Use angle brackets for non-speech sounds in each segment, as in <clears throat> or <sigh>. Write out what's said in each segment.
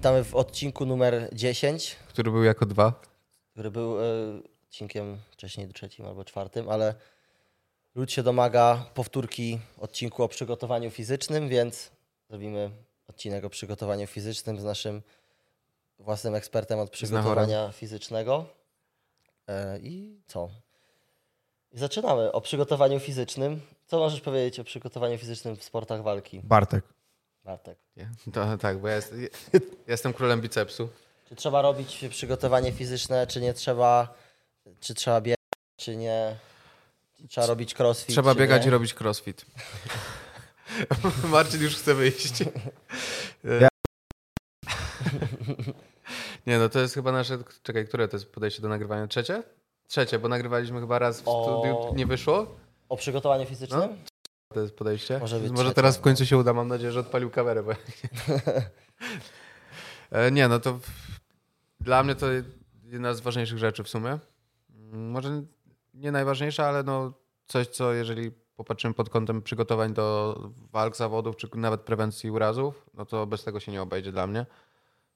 Witamy w odcinku numer 10, Który był jako dwa. który był e, odcinkiem wcześniej trzecim albo czwartym, ale lud się domaga powtórki odcinku o przygotowaniu fizycznym, więc zrobimy odcinek o przygotowaniu fizycznym z naszym własnym ekspertem od przygotowania fizycznego. E, I co? I zaczynamy o przygotowaniu fizycznym. Co możesz powiedzieć o przygotowaniu fizycznym w sportach walki, Bartek. Bartek? <laughs> To, tak, bo ja, jest, jestem królem bicepsu. Czy trzeba robić przygotowanie fizyczne, czy nie trzeba, czy trzeba biegać, czy nie? Trzeba robić crossfit? Trzeba biegać nie? i robić crossfit. <laughs> Marcin już chce wyjść. <laughs> Ja- Nie, no to jest chyba nasze. Czekaj, które to jest podejście do nagrywania? Trzecie? Trzecie, bo nagrywaliśmy chyba raz w O. studiu, nie wyszło. O przygotowaniu fizycznym? No. To jest podejście. Może być Może teraz w końcu się uda. Mam nadzieję, że odpalił kamerę. Bo... <laughs> E, nie, no to dla mnie to jedna z ważniejszych rzeczy w sumie. Mm, Może nie najważniejsza, ale no coś, co jeżeli popatrzymy pod kątem przygotowań do walk, zawodów, czy nawet prewencji urazów, no to bez tego się nie obejdzie dla mnie.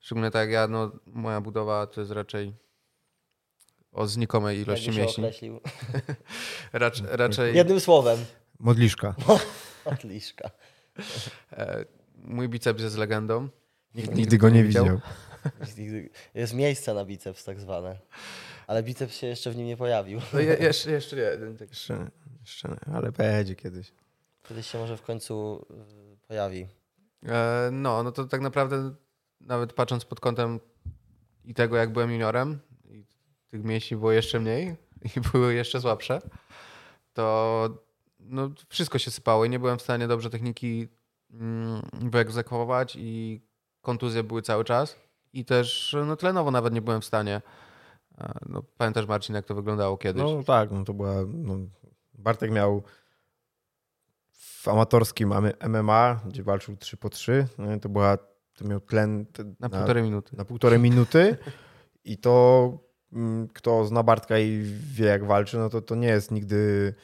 Szczególnie tak jak ja, no moja budowa to jest raczej o znikomej ilości mięśni. <laughs> Racz, raczej Jednym słowem. Modliszka. <laughs> Odliszka. e, mój biceps jest legendą. Nikt nigdy go nie widział. <laughs> Jest miejsce na biceps tak zwane. Ale biceps się jeszcze w nim nie pojawił. No, je, jeszcze, jeszcze nie. Tak. Jeszcze, jeszcze nie, ale będzie kiedyś. Kiedyś się może w końcu y, pojawi. E, no, no to tak naprawdę nawet patrząc pod kątem i tego, jak byłem juniorem, i tych mięśni było jeszcze mniej <laughs> i były jeszcze słabsze, to no, wszystko się sypało i nie byłem w stanie dobrze techniki mm, wyegzekwować i kontuzje były cały czas i też no, tlenowo nawet nie byłem w stanie. E, No, pamiętasz Marcin, jak to wyglądało kiedyś? No tak, no to była. No, Bartek miał w amatorskim MMA, gdzie walczył 3 po 3. No, to była. To miał tlen te- na półtorej minuty. na półtorej minuty. I to mm, kto zna Bartka i wie, jak walczy, no to to nie jest nigdy.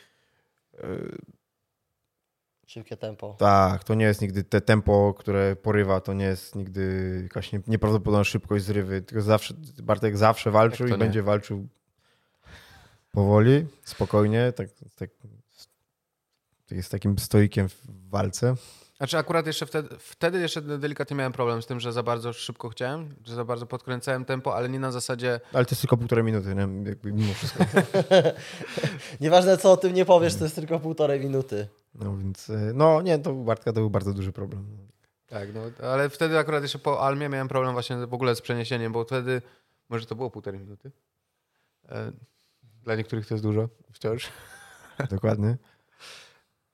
Szybkie tempo. Tak, to nie jest nigdy te tempo, które porywa, to nie jest nigdy jakaś nie- nieprawdopodobna szybkość zrywy, tylko zawsze, Bartek zawsze walczył Jak i nie? będzie walczył powoli, spokojnie, tak, tak, tak jest takim stoikiem w walce. Znaczy akurat jeszcze wtedy, wtedy jeszcze delikatnie miałem problem z tym, że za bardzo szybko chciałem, że za bardzo podkręcałem tempo, ale nie na zasadzie Ale to jest tylko półtorej minuty, nie? Jakby mimo wszystko. <laughs> Nieważne co o tym nie powiesz, to jest tylko półtorej minuty. No więc, e, no nie, to Bartka to był bardzo duży problem. Tak, no, ale wtedy akurat jeszcze po Almie miałem problem właśnie w ogóle z przeniesieniem, bo wtedy, może to było półtorej minuty. E, Dla niektórych to jest dużo wciąż. Dokładnie.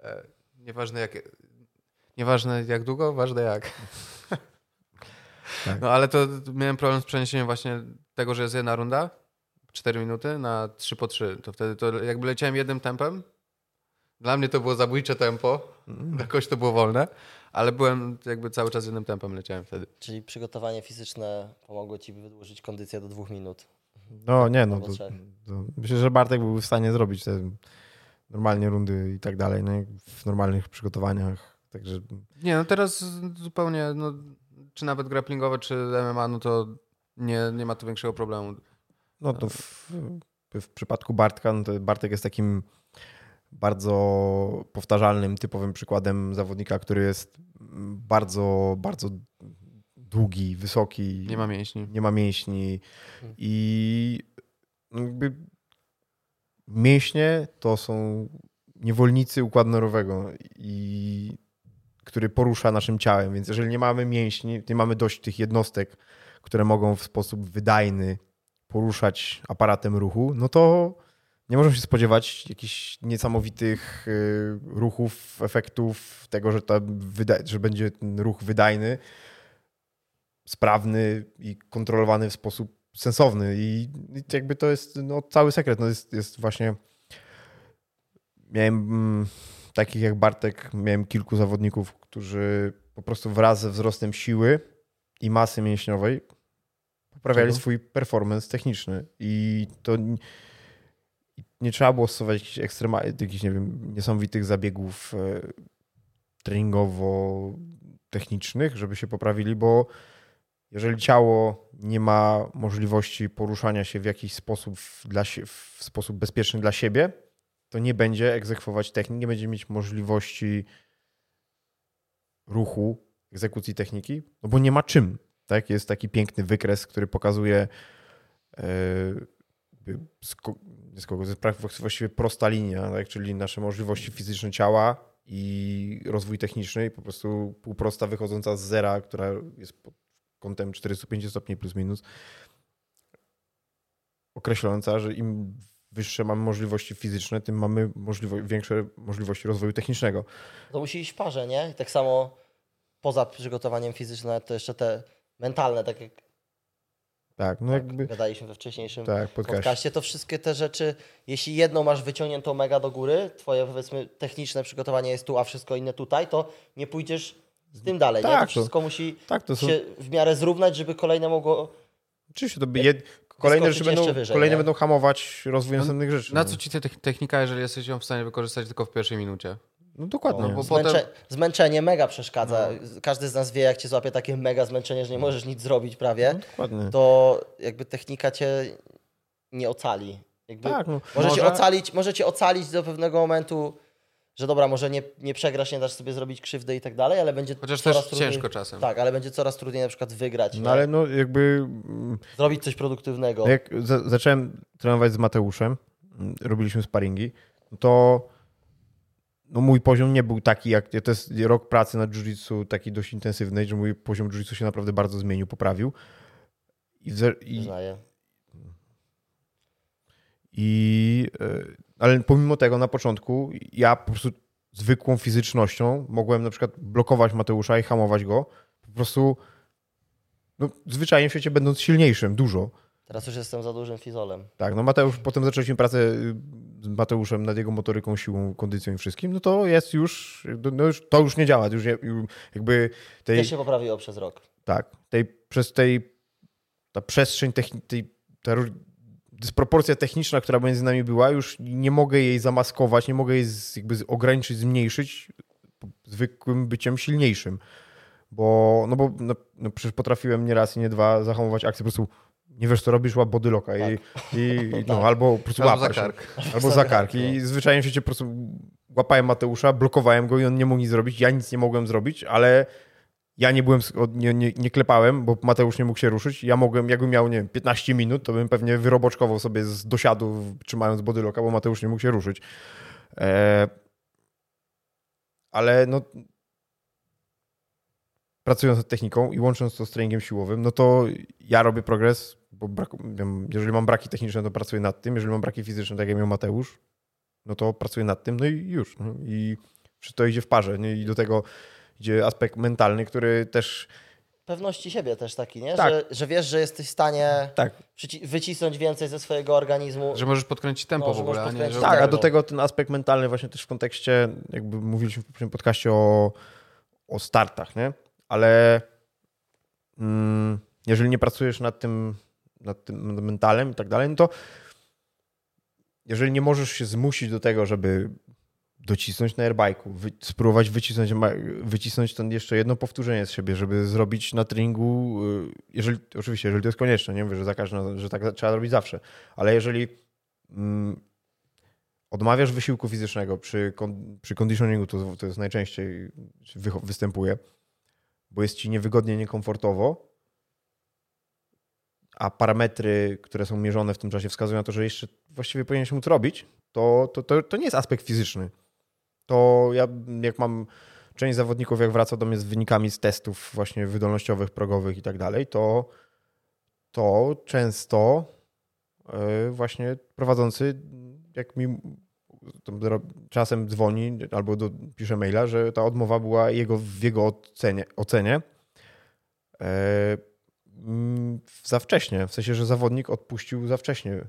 E, Nieważne jak, nieważne jak długo, ważne jak. Tak. No ale to miałem problem z przeniesieniem właśnie tego, że jest jedna runda, 4 minuty na 3 po 3. To wtedy to jakby leciałem jednym tempem. Dla mnie to było zabójcze tempo, dla kogoś to było wolne, ale byłem jakby cały czas jednym tempem leciałem wtedy. Czyli przygotowanie fizyczne pomogło ci wydłużyć kondycję do dwóch minut. No nie, no to, to myślę, że Bartek byłby w stanie zrobić te normalnie rundy i tak dalej, no, w normalnych przygotowaniach. Także Nie, no teraz zupełnie, no, czy nawet grapplingowe, czy MMA, no to nie, nie ma tu większego problemu. No to w, w przypadku Bartka, no to Bartek jest takim bardzo powtarzalnym, typowym przykładem zawodnika, który jest bardzo, bardzo długi, wysoki. Nie ma mięśni. nie ma mięśni i no jakby mięśnie to są niewolnicy układu nerwowego i który porusza naszym ciałem, więc jeżeli nie mamy mięśni, nie mamy dość tych jednostek, które mogą w sposób wydajny poruszać aparatem ruchu, no to nie możemy się spodziewać jakichś niesamowitych y, ruchów, efektów tego, że, to że będzie ten ruch wydajny, sprawny i kontrolowany w sposób sensowny. I i jakby to jest no, cały sekret. No, jest, jest właśnie. Miałem mm, takich jak Bartek, miałem kilku zawodników, którzy po prostu wraz ze wzrostem siły i masy mięśniowej poprawiali Czego? swój performance techniczny. I to nie trzeba było stosować jakichś ekstremalnych, jakichś, nie wiem, niesamowitych zabiegów e, treningowo-technicznych, żeby się poprawili, bo jeżeli ciało nie ma możliwości poruszania się w jakiś sposób, dla w sposób bezpieczny dla siebie, to nie będzie egzekwować technik, nie będzie mieć możliwości ruchu, egzekucji techniki, no bo nie ma czym. Tak? Jest taki piękny wykres, który pokazuje e, jakby sko- nie skoko, to jest pra- właściwie prosta linia, tak? czyli nasze możliwości fizyczne ciała i rozwój techniczny, po prostu półprosta wychodząca z zera, która jest pod kątem 45 stopni plus minus, określająca, że im wyższe mamy możliwości fizyczne, tym mamy większe możliwości rozwoju technicznego. To musi iść w parze, nie? Tak samo poza przygotowaniem fizycznym, to jeszcze te mentalne, tak jak Tak, no jakby gadaliśmy we wcześniejszym tak, podcaście. podcaście, to wszystkie te rzeczy, jeśli jedną masz wyciągniętą mega do góry, twoje powiedzmy techniczne przygotowanie jest tu, a wszystko inne tutaj, to nie pójdziesz z tym dalej, nie? Tak, To to- wszystko musi Tak, to są się w miarę zrównać, żeby kolejne mogło... Oczywiście, to by jed... kolejne rzeczy będą, jeszcze wyżej, kolejne nie? będą hamować rozwój następnych rzeczy. Na no. co ci ta techn- technika, jeżeli jesteś ją w stanie wykorzystać tylko w pierwszej minucie? No dokładnie. No, bo- Zmęcze... potem- Zmęczenie mega przeszkadza. Każdy z nas wie, jak cię złapie takie mega zmęczenie, że nie możesz nic zrobić prawie, no, dokładnie. to jakby technika cię nie ocali. Jakby Tak, no. może, cię Może- ocalić, może cię ocalić do pewnego momentu, że dobra, może nie, nie przegrasz, nie dasz sobie zrobić krzywdy i tak dalej, ale będzie Chociaż coraz też trudniej. ciężko czasem. Tak, ale będzie coraz trudniej na przykład wygrać, No nie? ale no jakby mm, zrobić coś produktywnego. jak za, zacząłem trenować z Mateuszem, mm, robiliśmy sparingi, no to no mój poziom nie był taki jak, to jest rok pracy na jiu-jitsu taki dość intensywnej, że mój poziom jiu-jitsu się naprawdę bardzo zmienił, poprawił. I, i. I, e, ale pomimo tego na początku ja po prostu zwykłą fizycznością mogłem na przykład blokować Mateusza i hamować go. Po prostu no, zwyczajnie w świecie będąc silniejszym, dużo. Teraz już jestem za dużym fizolem. Tak, no Mateusz, potem zaczęliśmy pracę y, z Mateuszem nad jego motoryką, siłą, kondycją i wszystkim, no to jest już, no już to już nie działa, to już jakby tej, się poprawiło przez rok. tak, tej, przez tej, ta przestrzeń, techni- tej, ta dysproporcja techniczna, która między nami była, już nie mogę jej zamaskować, nie mogę jej z, jakby ograniczyć, zmniejszyć zwykłym byciem silniejszym. Bo, no bo no, no przecież potrafiłem nie raz i nie dwa zahamować akcję, po prostu nie wiesz co robisz, łap bodyloka i, i <laughs> no, albo po prostu Albo za łapasz. kark. Albo <laughs> za kark. I zwyczajnie w świecie po prostu łapałem Mateusza, blokowałem go i on nie mógł nic zrobić. Ja nic nie mogłem zrobić, ale ja nie byłem, nie, nie, nie klepałem, bo Mateusz nie mógł się ruszyć. Ja mogłem, jakbym miał, nie wiem, 15 minut, to bym pewnie wyroboczkował sobie z dosiadu, trzymając bodyloka, bo Mateusz nie mógł się ruszyć. E, ale no pracując nad techniką i łącząc to z treningiem siłowym, no to ja robię progres, bo brak, jeżeli mam braki techniczne, to pracuję nad tym, jeżeli mam braki fizyczne, tak jak miał Mateusz, no to pracuję nad tym, no i już. No I wszystko idzie w parze. Nie? I do tego idzie aspekt mentalny, który też Pewności siebie też taki, nie? Tak. Że, że wiesz, że jesteś w stanie tak, wycisnąć więcej ze swojego organizmu. Że możesz podkręcić tempo No, w że ogóle, możesz a nie, podkręcić że... tak, a do tego ten aspekt mentalny właśnie też w kontekście, jakby mówiliśmy w poprzednim podcaście o, o startach, nie? Ale mm, jeżeli nie pracujesz nad tym, nad tym mentalem i tak dalej, no to jeżeli nie możesz się zmusić do tego, żeby docisnąć na airbike'u, wy, spróbować wycisnąć, wycisnąć ten jeszcze jedno powtórzenie z siebie, żeby zrobić na treningu, y, jeżeli, oczywiście, jeżeli to jest konieczne, nie mówię, że, że tak trzeba robić zawsze, ale jeżeli mm, odmawiasz wysiłku fizycznego przy, przy conditioningu, to, to jest najczęściej wycho- występuje, bo jest ci niewygodnie, niekomfortowo, a parametry, które są mierzone w tym czasie wskazują na to, że jeszcze właściwie powinieneś móc robić, to, to, to, to nie jest aspekt fizyczny. To ja, jak mam część zawodników, jak wraca do mnie z wynikami z testów właśnie wydolnościowych, progowych i tak dalej, to, to często yy, właśnie prowadzący, jak mi czasem dzwoni albo do, pisze maila, że ta odmowa była jego, w jego ocenie, ocenie yy, mm, za wcześnie, w sensie, że zawodnik odpuścił za wcześnie.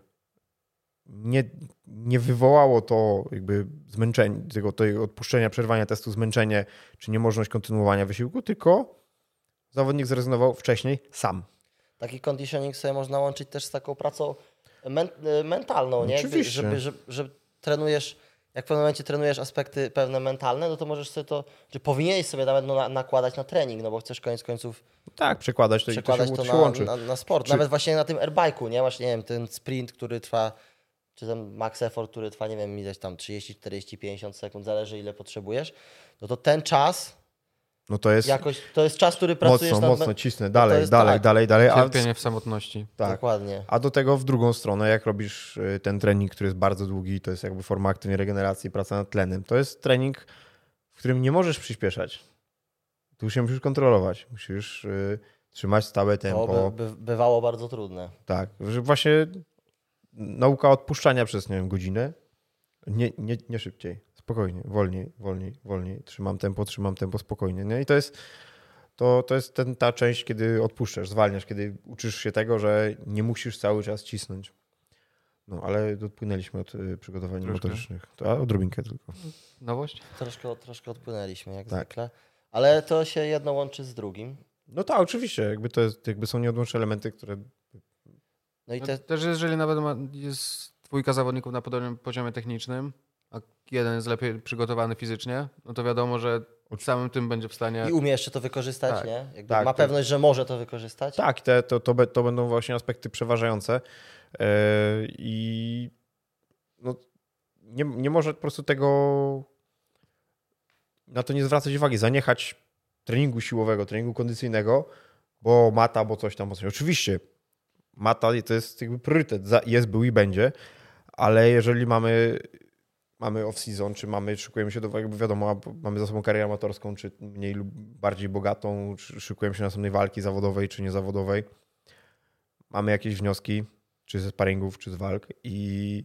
Nie, nie wywołało to jakby zmęczenie, tego, tego odpuszczenia, przerwania testu, zmęczenie czy niemożność kontynuowania wysiłku, tylko zawodnik zrezygnował wcześniej sam. Taki conditioning sobie można łączyć też z taką pracą men y, mentalną, nie? Oczywiście. żeby, żeby, że trenujesz, jak w pewnym momencie trenujesz aspekty pewne mentalne, no to możesz sobie to, czy powinieneś sobie nawet no, na, nakładać na trening, no bo chcesz koniec końców Tak, przekładać to przekładać i to, się, to na, na, na sport. Czy- Nawet właśnie na tym airbike'u, nie? Właśnie, nie wiem, ten sprint, który trwa, czy ten max effort, który trwa, nie wiem, ileś tam 30, 40, 50 sekund, zależy ile potrzebujesz, no to ten czas No to jest jakoś, to jest czas, który pracujesz mocno, nad... mocno cisnę. Dalej, jest dalej, tak. dalej, dalej. A, Cierpienie w samotności. tak. Dokładnie. A do tego w drugą stronę, jak robisz y, ten trening, który jest bardzo długi, to jest jakby forma aktywnej regeneracji, praca nad tlenem. To jest trening, w którym nie możesz przyspieszać. Tu się musisz kontrolować. Musisz y, trzymać stałe To tempo. by, by, bywało bardzo trudne. Tak, że właśnie nauka odpuszczania przez, nie wiem, godzinę. Nie, nie, nie szybciej, spokojnie, wolniej, wolniej, wolniej. Trzymam tempo, trzymam tempo spokojnie. Nie? I to jest, to, to jest ten, ta część, kiedy odpuszczasz, zwalniasz, kiedy uczysz się tego, że nie musisz cały czas cisnąć. No, ale odpłynęliśmy od y, przygotowań Troszkę. motorycznych. To, a odrobinkę tylko. Nowość? Troszkę, troszkę odpłynęliśmy, jak Tak. zwykle. Ale to się jedno łączy z drugim. No tak, oczywiście, jakby to jest, jakby są nieodłączne elementy, które No i No, te, Też jeżeli nawet ma, jest dwójka zawodników na podobnym poziomie technicznym, a jeden jest lepiej przygotowany fizycznie, no to wiadomo, że samym tym będzie w stanie... I umie jeszcze to wykorzystać, Tak. nie? Jakby Tak, ma tak. pewność, że może to wykorzystać. Tak, te, to, to, to będą właśnie aspekty przeważające. Yy, I no, nie, nie może po prostu tego na to nie zwracać uwagi, zaniechać treningu siłowego, treningu kondycyjnego, bo mata, bo coś tam, bo coś. Oczywiście mata to jest jakby priorytet, jest, był i będzie, ale jeżeli mamy mamy off-season, czy mamy, szykujemy się do, jakby wiadomo, mamy za sobą karierę amatorską, czy mniej lub bardziej bogatą, czy szykujemy się następnej walki zawodowej, czy niezawodowej. Mamy jakieś wnioski, czy ze sparingów, czy z walk i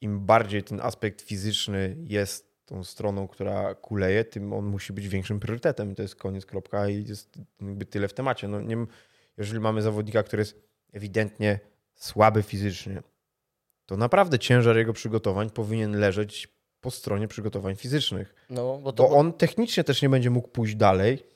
im bardziej ten aspekt fizyczny jest tą stroną, która kuleje, tym on musi być większym priorytetem. I to jest koniec, kropka i jest jakby tyle w temacie. No, nie, jeżeli mamy zawodnika, który jest ewidentnie słaby fizycznie, to naprawdę ciężar jego przygotowań powinien leżeć po stronie przygotowań fizycznych. No, bo to, Bo on technicznie też nie będzie mógł pójść dalej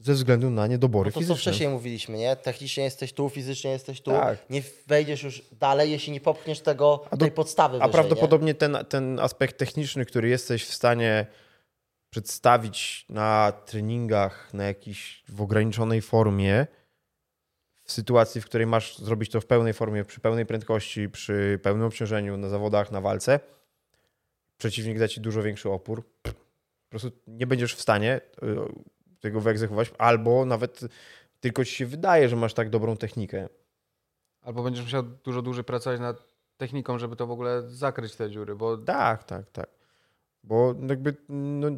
ze względu na niedobory bo to co fizyczne. wcześniej mówiliśmy, nie? Technicznie jesteś tu, fizycznie jesteś tu. Tak. Nie wejdziesz już dalej, jeśli nie popchniesz tego, do- tej podstawy A wyżej, prawdopodobnie ten, ten aspekt techniczny, który jesteś w stanie przedstawić na treningach, na jakiś w ograniczonej formie, w sytuacji, w której masz zrobić to w pełnej formie, przy pełnej prędkości, przy pełnym obciążeniu na zawodach, na walce, przeciwnik da ci dużo większy opór. Po prostu nie będziesz w stanie y, tego wyegzekwować, albo nawet tylko ci się wydaje, że masz tak dobrą technikę. Albo będziesz musiał dużo dłużej pracować nad techniką, żeby to w ogóle zakryć te dziury, bo Tak, tak, tak. Bo jakby no,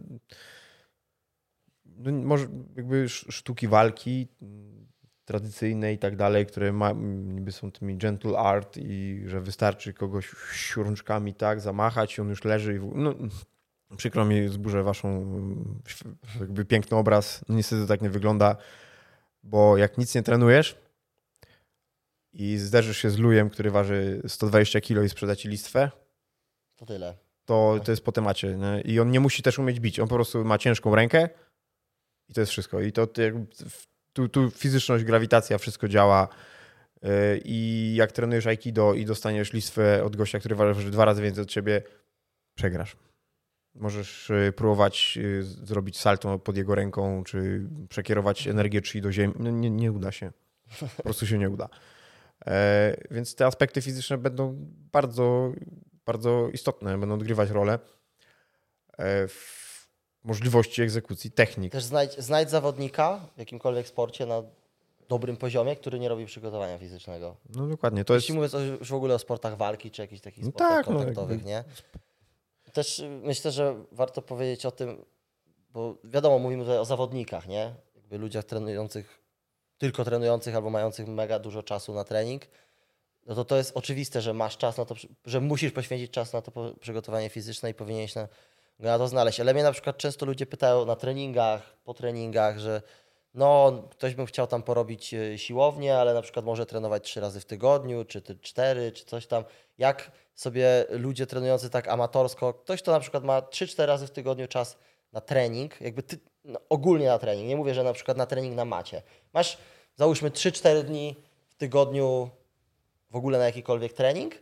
no może jakby sz- sztuki walki tradycyjne i tak dalej, które ma, niby są tymi gentle art i że wystarczy kogoś rączkami tak zamachać i on już leży i w, no, przykro mi zburzę waszą jakby piękny obraz. No, niestety tak nie wygląda, bo jak nic nie trenujesz i zderzysz się z lujem, który waży 120 kg i sprzeda ci listwę, To tyle. to, to jest po temacie. Nie? I on nie musi też umieć bić. On po prostu ma ciężką rękę i to jest wszystko. I to to jakby w- tu, tu fizyczność, grawitacja, wszystko działa. Yy, I jak trenujesz aikido i dostaniesz listwę od gościa, który waży dwa razy więcej od ciebie, przegrasz. Możesz yy, próbować z- zrobić salto pod jego ręką, czy przekierować energię chi do ziemi. Nie, nie uda się. Po prostu się nie uda. E, Więc te aspekty fizyczne będą bardzo, bardzo istotne, będą odgrywać rolę e, możliwości egzekucji technik. Też znajdź, znajdź zawodnika w jakimkolwiek sporcie na dobrym poziomie, który nie robi przygotowania fizycznego. No dokładnie, to jest... Jeśli mówię o- już w ogóle o sportach walki, czy jakichś takich No sportach tak, no kontaktowych, jakby- nie? Też myślę, że warto powiedzieć o tym, bo wiadomo, mówimy tutaj o zawodnikach, nie? Jakby ludziach trenujących, tylko trenujących albo mających mega dużo czasu na trening, no to to jest oczywiste, że masz czas na to, że musisz poświęcić czas na to przygotowanie fizyczne i powinieneś na, na to znaleźć. Ale mnie na przykład często ludzie pytają na treningach, po treningach, że no, ktoś by chciał tam porobić e, siłownię, ale na przykład może trenować trzy razy w tygodniu, czy ty cztery, czy coś tam. Jak sobie ludzie trenujący tak amatorsko, ktoś, kto na przykład ma 3-4 razy w tygodniu czas na trening, jakby ty, no, ogólnie na trening, nie mówię, że na przykład na trening na macie. Masz, załóżmy, 3-4 dni w tygodniu w ogóle na jakikolwiek trening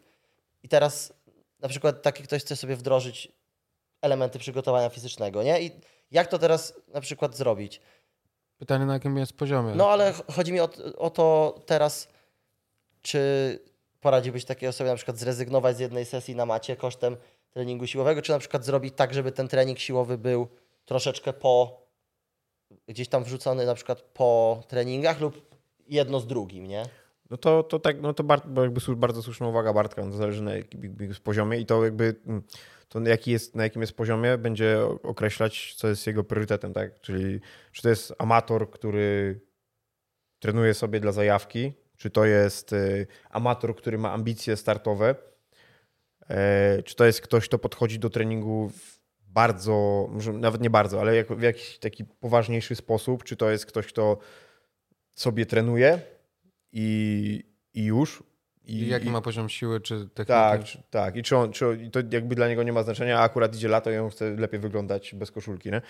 i teraz na przykład taki ktoś chce sobie wdrożyć elementy przygotowania fizycznego, nie? I jak to teraz na przykład zrobić? Pytanie na jakim jest poziomie. No ale ch- chodzi mi o, o to teraz, czy poradziłbyś takiej osobie na przykład zrezygnować z jednej sesji na macie kosztem treningu siłowego, czy na przykład zrobić tak, żeby ten trening siłowy był troszeczkę po, gdzieś tam wrzucony na przykład po treningach lub jedno z drugim, nie? No to, to tak, no to bar, bo jakby bardzo słuszna uwaga Bartka, no to zależy na jakim poziomie i to jakby mm, to jaki jest, na jakim jest poziomie będzie określać, co jest jego priorytetem, tak? Czyli czy to jest amator, który trenuje sobie dla zajawki, czy to jest y, amator, który ma ambicje startowe, e, czy to jest ktoś, kto podchodzi do treningu bardzo, może nawet nie bardzo, ale w jakiś taki poważniejszy sposób, czy to jest ktoś, kto sobie trenuje i, i już. I jaki ma poziom siły czy techniki? Tak, czy, tak. I czy on, czy on, i to jakby dla niego nie ma znaczenia, a akurat idzie lato i on chce lepiej wyglądać bez koszulki, nie?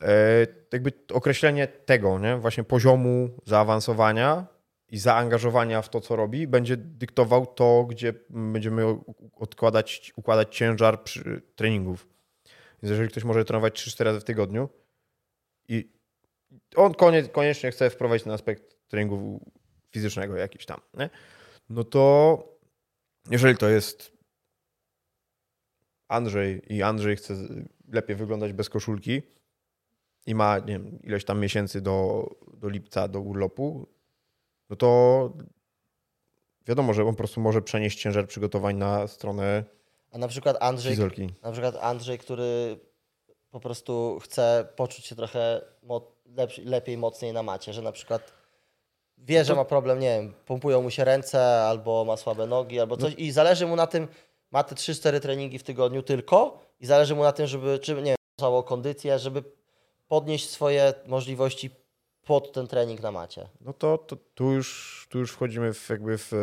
E, jakby określenie tego, nie? Właśnie poziomu zaawansowania i zaangażowania w to, co robi, będzie dyktował to, gdzie będziemy odkładać, układać ciężar przy treningów. Więc jeżeli ktoś może trenować 3-4 razy w tygodniu i on konie, koniecznie chce wprowadzić ten aspekt treningu fizycznego jakiś tam, nie? no to jeżeli to jest Andrzej i Andrzej chce lepiej wyglądać bez koszulki i ma nie wiem, ileś tam miesięcy do, do lipca, do urlopu, no to wiadomo, że on po prostu może przenieść ciężar przygotowań na stronę A na przykład Andrzej, fizolki. na przykład Andrzej, który po prostu chce poczuć się trochę mo- lepiej, mocniej na macie, że na przykład wie, że ma problem, nie wiem, pompują mu się ręce, albo ma słabe nogi, albo coś i zależy mu na tym, ma te 3-4 treningi w tygodniu tylko i zależy mu na tym, żeby, czy nie wiem, całą kondycję, żeby podnieść swoje możliwości pod ten trening na macie. No to, to tu, już, tu już wchodzimy w jakby w e,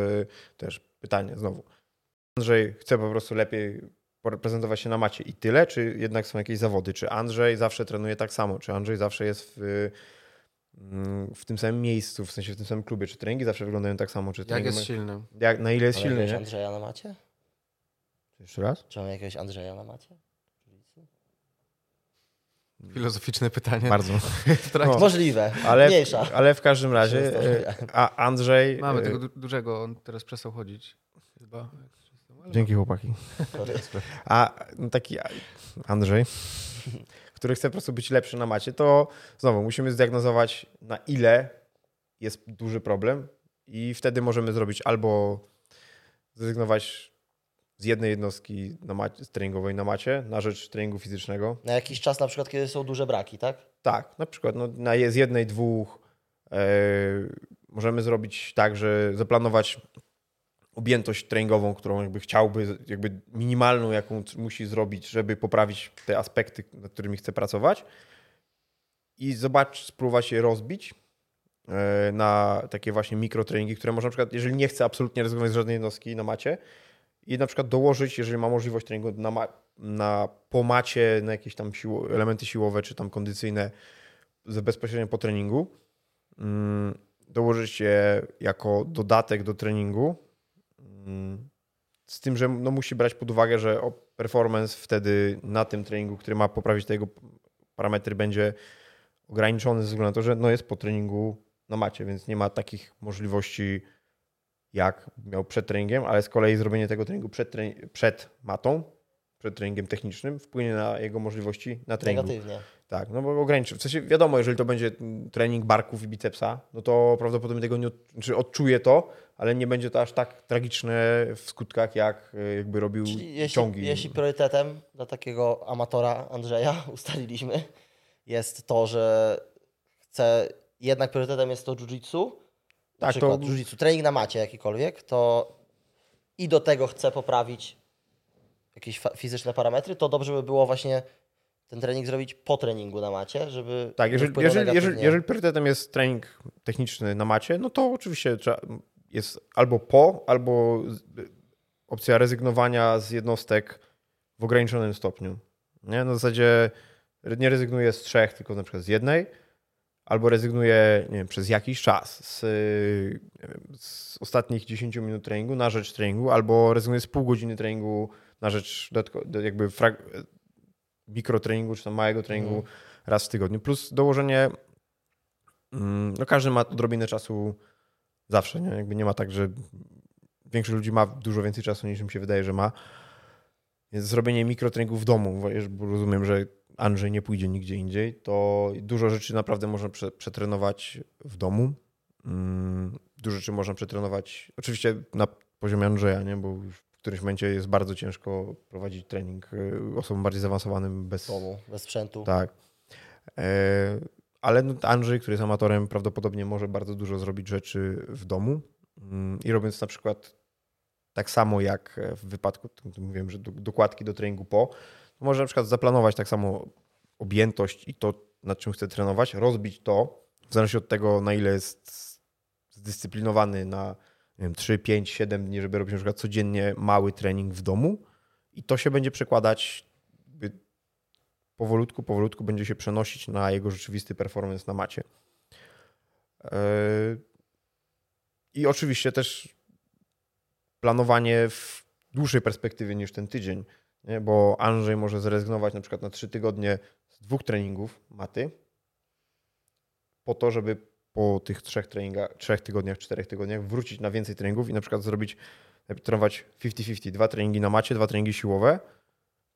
też pytanie znowu. Andrzej chce po prostu lepiej prezentować się na macie i tyle, czy jednak są jakieś zawody? Czy Andrzej zawsze trenuje tak samo? Czy Andrzej zawsze jest w, w tym samym miejscu, w sensie w tym samym klubie? Czy treningi zawsze wyglądają tak samo? Czy Jak treningi jest ma- silny? jak, na ile jest Mamy silny, jakiegoś nie? Andrzeja na macie? Jeszcze raz? Czy mamy jakiegoś Andrzeja na macie? Filozoficzne pytanie. Bardzo. <laughs> No. Możliwe, Ale, mniejsza. ale w każdym razie, e, a Andrzej... Mamy e, tego du- dużego, on teraz przestał chodzić. Chyba. Dzięki chłopaki. A taki Andrzej, <laughs> który chce po prostu być lepszy na macie, to znowu musimy zdiagnozować, na ile jest duży problem, i wtedy możemy zrobić albo zrezygnować z jednej jednostki na macie, treningowej na macie na rzecz treningu fizycznego. Na jakiś czas na przykład, kiedy są duże braki, tak? Tak, na przykład no, na z jednej, dwóch e, możemy zrobić tak, że zaplanować objętość treningową, którą jakby chciałby, jakby minimalną, jaką musi zrobić, żeby poprawić te aspekty, nad którymi chce pracować. I zobacz, spróbować je rozbić e, na takie właśnie mikrotreningi, które może na przykład, jeżeli nie chce absolutnie rezygnować z żadnej jednostki na macie i na przykład dołożyć, jeżeli ma możliwość treningu na, ma, na po macie, na jakieś tam siło, elementy siłowe czy tam kondycyjne bezpośrednio po treningu, mm, dołożyć je jako dodatek do treningu, z tym, że no, musi brać pod uwagę, że performance wtedy na tym treningu, który ma poprawić te jego parametry, będzie ograniczony ze względu na to, że no, jest po treningu na macie, więc nie ma takich możliwości jak miał przed treningiem, ale z kolei zrobienie tego treningu przed, przed matą, przed treningiem technicznym wpłynie na jego możliwości na treningu. Negatywnie. Tak, no bo ograniczy. W sensie wiadomo, jeżeli to będzie trening barków i bicepsa, no to prawdopodobnie tego nie od, czy odczuje to, ale nie będzie to aż tak tragiczne w skutkach, jak e, jakby robił Czyli jeśli, ciągi. jeśli priorytetem dla takiego amatora Andrzeja <laughs> ustaliliśmy jest to, że chce, jednak priorytetem jest to jiu-jitsu, Tak, przykład to- jiu-jitsu, trening na macie jakikolwiek, to i do tego chce poprawić jakieś fizyczne parametry, to dobrze by było właśnie ten trening zrobić po treningu na macie, żeby Tak, jeżeli, jeżeli, jeżeli, jeżeli priorytetem jest trening techniczny na macie, no to oczywiście jest albo po, albo opcja rezygnowania z jednostek w ograniczonym stopniu. Nie? Na zasadzie nie rezygnuję z trzech, tylko na przykład z jednej, albo rezygnuję nie wiem, przez jakiś czas z, wiem, z ostatnich 10 minut treningu na rzecz treningu, albo rezygnuję z pół godziny treningu na rzecz jakby mikrotreningu, czy tam małego treningu Mhm. raz w tygodniu. Plus dołożenie Mm, No każdy ma odrobinę czasu zawsze, nie? Jakby nie ma tak, że większość ludzi ma dużo więcej czasu niż im się wydaje, że ma. Więc zrobienie mikrotreningów w domu, bo rozumiem, że Andrzej nie pójdzie nigdzie indziej, to dużo rzeczy naprawdę można prze, przetrenować w domu. Mm, Dużo rzeczy można przetrenować, oczywiście na poziomie Andrzeja, nie? bo już którymś momencie jest bardzo ciężko prowadzić trening y, osobom bardziej zaawansowanym bez, domu, bez sprzętu. tak. E, ale no, Andrzej, który jest amatorem, prawdopodobnie może bardzo dużo zrobić rzeczy w domu. Mm, I robiąc na przykład tak samo jak w wypadku, mówiłem, że do- dokładki do treningu po, może na przykład zaplanować tak samo objętość i to, nad czym chce trenować, rozbić to, w zależności od tego, na ile jest zdyscyplinowany na nie wiem, 3, 5, 7 dni, żeby robić na przykład codziennie mały trening w domu i to się będzie przekładać powolutku, powolutku będzie się przenosić na jego rzeczywisty performance na macie. Yy, I oczywiście też planowanie w dłuższej perspektywie niż ten tydzień, nie? bo Andrzej może zrezygnować na przykład na trzy tygodnie z dwóch treningów maty po to, żeby po tych trzech, treningach, trzech tygodniach, czterech tygodniach wrócić na więcej treningów i na przykład zrobić, trenować 50-50, dwa treningi na macie, dwa treningi siłowe,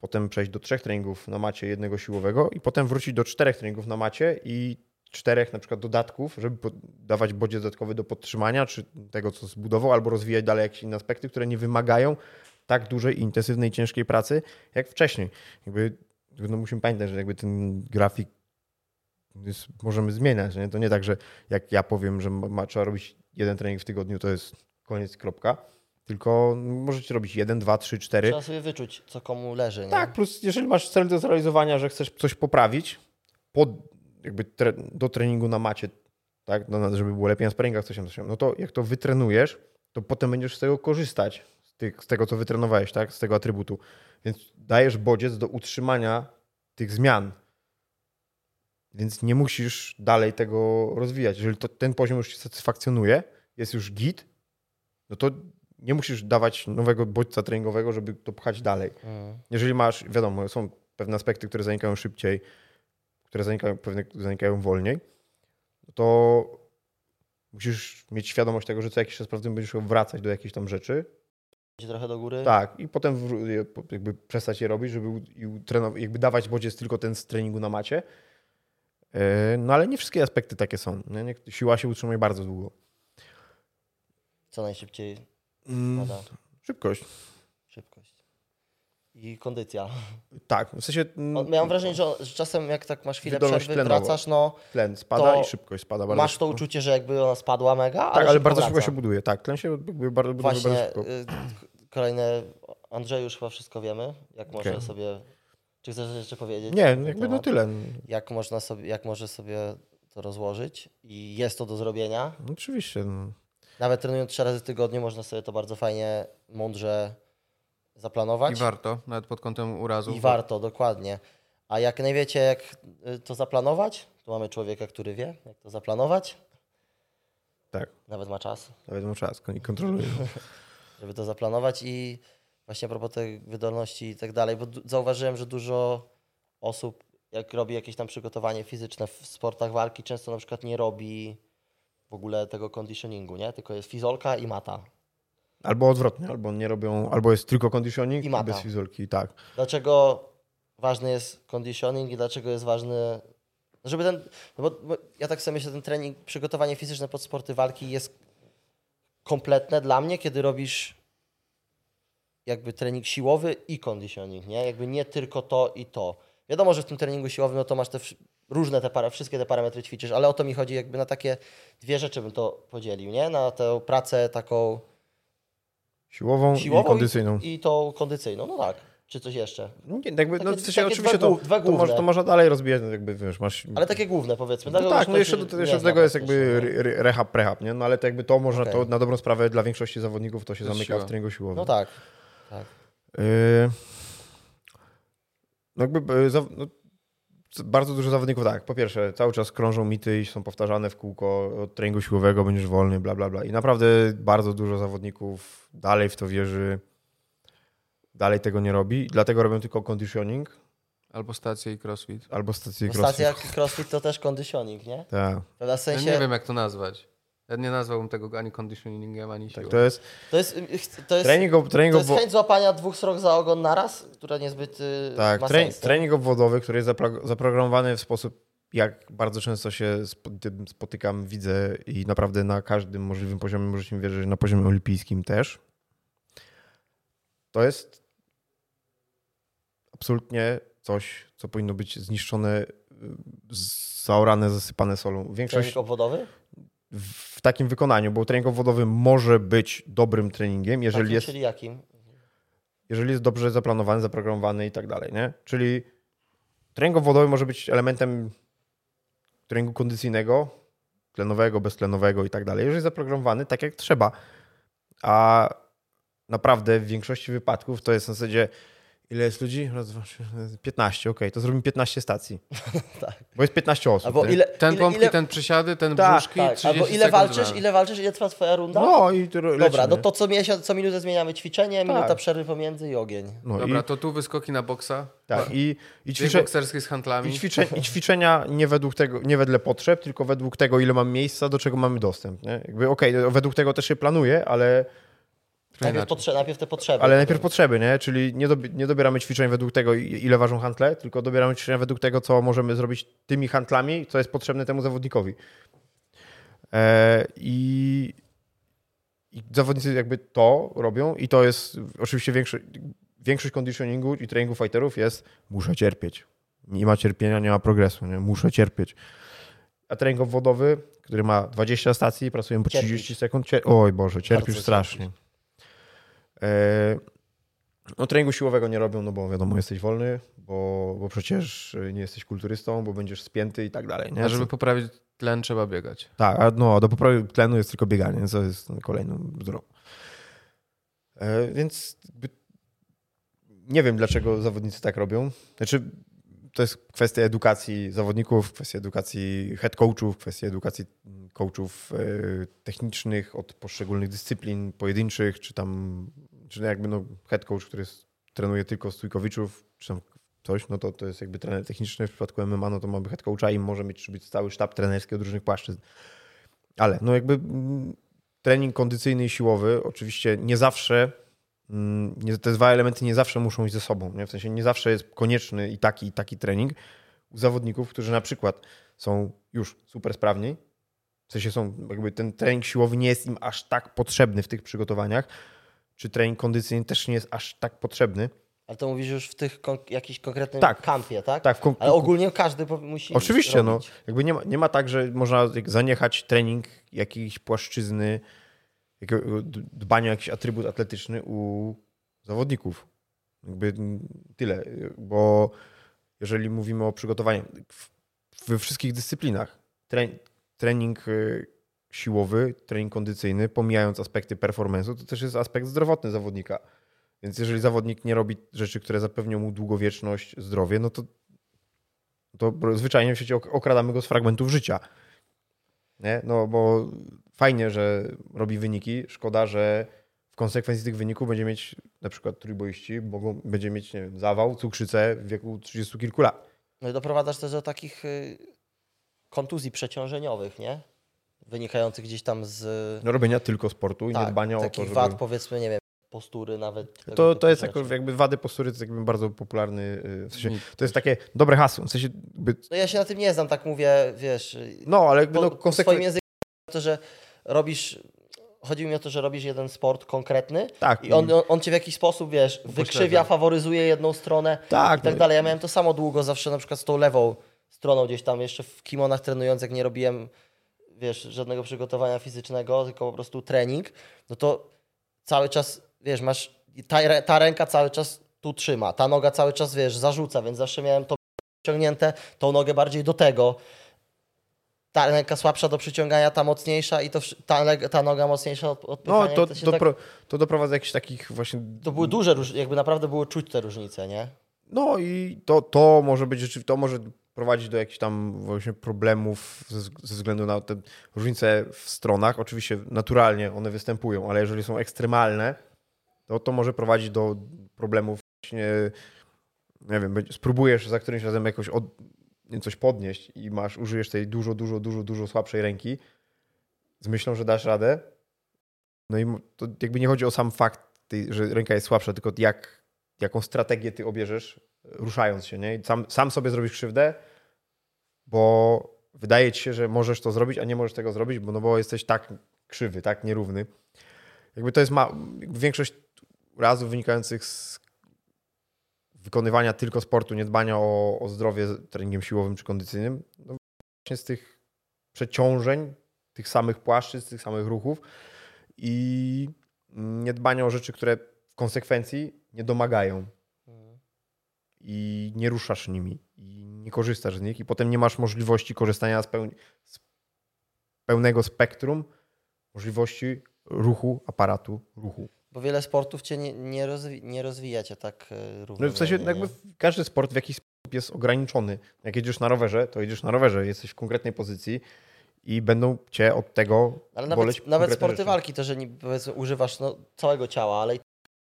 potem przejść do trzech treningów na macie, jednego siłowego i potem wrócić do czterech treningów na macie i czterech na przykład dodatków, żeby dawać bodziec dodatkowy do podtrzymania, czy tego, co zbudował, albo rozwijać dalej jakieś inne aspekty, które nie wymagają tak dużej, intensywnej, ciężkiej pracy, jak wcześniej. Jakby, no musimy pamiętać, że jakby ten grafik jest, możemy zmieniać. Nie? To nie tak, że jak ja powiem, że ma, trzeba robić jeden trening w tygodniu, to jest koniec, kropka. Tylko możecie robić jeden, dwa, trzy, cztery. Trzeba sobie wyczuć, co komu leży. Nie? Tak, plus jeżeli masz cel do zrealizowania, że chcesz coś poprawić pod, jakby tre, do treningu na macie, tak, no, żeby było lepiej na sparingach, coś tam, coś tam, no to jak to wytrenujesz, to potem będziesz z tego korzystać, z, tych, z tego, co wytrenowałeś, tak, z tego atrybutu. Więc dajesz bodziec do utrzymania tych zmian. Więc nie musisz dalej tego rozwijać. Jeżeli to, ten poziom już cię satysfakcjonuje, jest już git, no to nie musisz dawać nowego bodźca treningowego, żeby to pchać dalej. Mm. Jeżeli masz, wiadomo, są pewne aspekty, które zanikają szybciej, które zanikają, pewne zanikają wolniej, to musisz mieć świadomość tego, że co jakiś czas prawdopodobnie będziesz wracać do jakichś tam rzeczy. Trochę do góry. Tak, i potem jakby przestać je robić, żeby i jakby dawać bodziec tylko ten z treningu na macie. Yy, No ale nie wszystkie aspekty takie są. Nie? Siła się utrzymuje bardzo długo. Co najszybciej Mm, spada. szybkość. Szybkość. I kondycja. Tak, w sensie mm, Miałem wrażenie, że, że czasem jak tak masz chwilę przerwy, tlenowa. wracasz, no tlen spada to i szybkość spada bardzo masz to szybko. uczucie, że jakby ona spadła mega, ale, Tak, ale szybko bardzo wraca. szybko się buduje. Tak, tlen się bardzo, buduje bardzo Właśnie, szybko. y, kolejne, Andrzej już chyba wszystko wiemy, jak może Okej. sobie, czy chcesz jeszcze powiedzieć? Nie, jakby no temat? tyle. Jak można sobie, jak może sobie to rozłożyć i jest to do zrobienia. No, oczywiście. No. Nawet trenując trzy razy w tygodniu można sobie to bardzo fajnie, mądrze zaplanować. I warto, nawet pod kątem urazu. I warto, dokładnie. A jak nie wiecie, jak y, to zaplanować, to mamy człowieka, który wie, jak to zaplanować. Tak, Nawet ma czas, nawet mam czas i kontroluję. <laughs> żeby to zaplanować. I właśnie a propos tej wydolności i tak dalej, bo zauważyłem, że dużo osób, jak robi jakieś tam przygotowanie fizyczne w sportach walki, często na przykład nie robi w ogóle tego conditioningu, nie? Tylko jest fizolka i mata. Albo odwrotnie, albo nie robią, albo jest tylko conditioning i mata. bez fizolki, tak. Dlaczego ważny jest conditioning i dlaczego jest ważny, żeby ten, no bo, bo ja tak sobie myślę, ten trening, przygotowanie fizyczne pod sporty walki jest kompletne dla mnie, kiedy robisz jakby trening siłowy i conditioning, nie? Jakby nie tylko to i to. Wiadomo, że w tym treningu siłowym no to masz te różne te para, wszystkie te parametry ćwiczysz, ale o to mi chodzi jakby na takie dwie rzeczy bym to podzielił, nie? Na tę pracę taką Siłową, siłową i kondycyjną. i, i tą kondycyjną, no tak. Czy coś jeszcze? Nie, jakby, no, Takie- w sensie oczywiście dwa to, dwa to, może, to można dalej rozbijać, no, jakby wiesz, masz... Ale takie główne powiedzmy. no tak, no jeszcze do, jeszcze do tego jest jakby nie? re- re- rehab, prehab, nie? No ale to jakby to można, Okej. to na dobrą sprawę dla większości zawodników to się To zamyka siła. w treningu siłowym. No tak. Tak. Yy, No jakby zaw- no, bardzo dużo zawodników tak. Po pierwsze, cały czas krążą mity i są powtarzane w kółko od treningu siłowego będziesz wolny, bla bla bla. I naprawdę bardzo dużo zawodników dalej w to wierzy, dalej tego nie robi, dlatego robią tylko conditioning, Albo stacje i crossfit. albo stację Bo crossfit. stacja jak crossfit to też conditioning, nie? Tak, To na Ja sensie... nie wiem, jak to nazwać. Ja nie nazwałbym tego ani conditioningiem, ani siłą. tak. To jest To jest, to jest, trening, ob- trening, to jest chęć złapania dwóch srok za ogon naraz, która niezbyt y, tak, ma tre- sens. nie? trening obwodowy, który jest zapro- zaprogramowany w sposób, jak bardzo często się spotykam, widzę i naprawdę na każdym możliwym poziomie, możecie mi wierzyć, na poziomie olimpijskim też. To jest absolutnie coś, co powinno być zniszczone, y, zaorane, zasypane solą. Większość Trening obwodowy? W takim wykonaniu, bo trening obwodowy może być dobrym treningiem, jeżeli Takim, jest Czyli jakim? jeżeli jest dobrze zaplanowany, zaprogramowany i tak dalej, nie? Czyli trening obwodowy może być elementem treningu kondycyjnego, tlenowego, beztlenowego i tak dalej, jeżeli jest zaprogramowany tak jak trzeba. A naprawdę w większości wypadków to jest na zasadzie ile jest ludzi? Raz, dwa, trzy, 15, okej, to zrobimy 15 stacji. <laughs> Tak. Bo jest 15 osób. Albo nie? ile, Ten ile, pompki, ile, ten przysiady, ten Tak, brzuszki, tak, 30 albo ile walczysz, ile walczysz, ile trwa twoja runda? No i to Dobra, lecimy. no to co, miesiąc, co minutę zmieniamy ćwiczenie, minuta Tak. przerwy pomiędzy i ogień. no Dobra, i, to tu wyskoki na boksa. tak, i, i bokserskie z handlami. I, ćwiczę, I ćwiczenia nie według tego, nie wedle potrzeb, tylko według tego, ile mam miejsca, do czego mamy dostęp. Nie? Jakby okej, no, według tego też się planuje, ale, Najpierw, potrze- najpierw te potrzeby. ale najpierw potrzeby, nie? Czyli nie, dobi- nie dobieramy ćwiczeń według tego, ile ważą handle, tylko dobieramy ćwiczenia według tego, co możemy zrobić tymi handlami, co jest potrzebne temu zawodnikowi. E, I, I zawodnicy jakby to robią i to jest oczywiście większy, większość conditioningu i treningu fighterów jest muszę cierpieć. Nie ma cierpienia, nie ma progresu, nie? muszę cierpieć. A trening obwodowy, który ma 20 stacji, pracujemy po Cierpisz. 30 sekund. Cier- Oj Boże, cierpisz Bardzo strasznie. No treningu siłowego nie robią, no bo wiadomo, jesteś wolny, bo, bo przecież nie jesteś kulturystą, bo będziesz spięty i tak dalej. Nie? A żeby poprawić tlen, trzeba biegać. Tak, a no, do poprawy tlenu jest tylko bieganie, co jest kolejną bzdurą. E, więc nie wiem, dlaczego zawodnicy tak robią. Znaczy, to jest kwestia edukacji zawodników, kwestia edukacji head coachów, kwestia edukacji coachów e, technicznych od poszczególnych dyscyplin pojedynczych, czy tam, czy jakby no head coach, który jest, trenuje tylko stójkowiczów, czy tam coś, no to to jest jakby trener techniczny. W przypadku MMA no to mamy head coacha i może mieć być cały sztab trenerski od różnych płaszczyzn. Ale no jakby mm, trening kondycyjny i siłowy oczywiście nie zawsze, mm, te dwa elementy nie zawsze muszą iść ze sobą. Nie? W sensie nie zawsze jest konieczny i taki, i taki trening u zawodników, którzy na przykład są już super sprawni, w sensie są, jakby ten trening siłowy nie jest im aż tak potrzebny w tych przygotowaniach, czy trening kondycyjny też nie jest aż tak potrzebny. Ale to mówisz już w tych kon- jakiś konkretnym Tak. kampie, tak? Tak, kon- Ale ogólnie każdy musi Oczywiście, no. robić. Jakby nie ma, nie ma tak, że można zaniechać trening jakiejś płaszczyzny, dbania o jakiś atrybut atletyczny u zawodników. Jakby tyle, bo jeżeli mówimy o przygotowaniu we wszystkich dyscyplinach, tre, trening y, siłowy, trening kondycyjny, pomijając aspekty performance'u, to też jest aspekt zdrowotny zawodnika. Więc jeżeli zawodnik nie robi rzeczy, które zapewnią mu długowieczność, zdrowie, no to to zwyczajnie w ok- okradamy go z fragmentów życia. Nie? No bo fajnie, że robi wyniki. Szkoda, że w konsekwencji tych wyników będzie mieć na przykład trójboiści, mogą, będzie mieć nie wiem, zawał, cukrzycę w wieku 30 kilku lat. No i doprowadzasz też do takich y, kontuzji przeciążeniowych, nie? Wynikających gdzieś tam z No, robienia tylko sportu i tak, nie dbania o to, takich żeby... wad, powiedzmy, nie wiem, postury nawet. To, to jest jako, jakby wady postury, to jest jakby bardzo popularny, y, w sensie, Nic to jest takie dobre hasło, w sensie, jakby, No ja się na tym nie znam, tak mówię, wiesz, no ale jakby no, po swoim konsekwen... języku to, że robisz, chodzi mi o to, że robisz jeden sport konkretny Tak, i on, on, on cię w jakiś sposób, wiesz, wykrzywia, faworyzuje jedną stronę tak, i tak no, dalej. Ja miałem to samo długo zawsze na przykład z tą lewą stroną gdzieś tam jeszcze w kimonach trenując, jak nie robiłem, wiesz, żadnego przygotowania fizycznego, tylko po prostu trening, no to cały czas, wiesz, masz, ta, ta ręka cały czas tu trzyma, ta noga cały czas, wiesz, zarzuca, więc zawsze miałem to ciągnięte, tą nogę bardziej do tego, ta ręka słabsza do przyciągania, ta mocniejsza i to, ta, ta noga mocniejsza od no odpychania. to, to, tak, to doprowadza jakichś takich właśnie to były duże różnice, jakby naprawdę było czuć te różnice, nie? No i to, to może być rzeczywiście, to może prowadzić do jakichś tam właśnie problemów ze, względu na te różnice w stronach. Oczywiście naturalnie one występują, ale jeżeli są ekstremalne, to to może prowadzić do problemów właśnie nie wiem, spróbujesz za którymś razem jakoś od, coś podnieść i masz, użyjesz tej dużo, dużo, dużo, dużo słabszej ręki z myślą, że dasz radę. No i to jakby nie chodzi o sam fakt, że ręka jest słabsza, tylko jak, jaką strategię ty obierzesz, ruszając się, nie? Sam, sam sobie zrobisz krzywdę, bo wydaje ci się, że możesz to zrobić, a nie możesz tego zrobić, bo, no bo jesteś tak krzywy, tak nierówny. Jakby to jest ma, większość razów wynikających z wykonywania tylko sportu, nie dbania o, o zdrowie treningiem siłowym czy kondycyjnym, no właśnie z tych przeciążeń, tych samych płaszczyzn, tych samych ruchów i niedbania o rzeczy, które w konsekwencji nie domagają i nie ruszasz nimi i nie korzystasz z nich i potem nie masz możliwości korzystania z, z pełnego spektrum możliwości ruchu, aparatu ruchu. Bo wiele sportów cię nie, nie, rozwi- nie rozwija cię tak e, No równomiernie. w sensie jakby każdy sport w jakiś sposób jest ograniczony. Jak jedziesz na rowerze, to jedziesz na rowerze, jesteś w konkretnej pozycji i będą cię od tego Ale nawet, nawet sporty rzeczy. walki, to że nie, używasz no, całego ciała, ale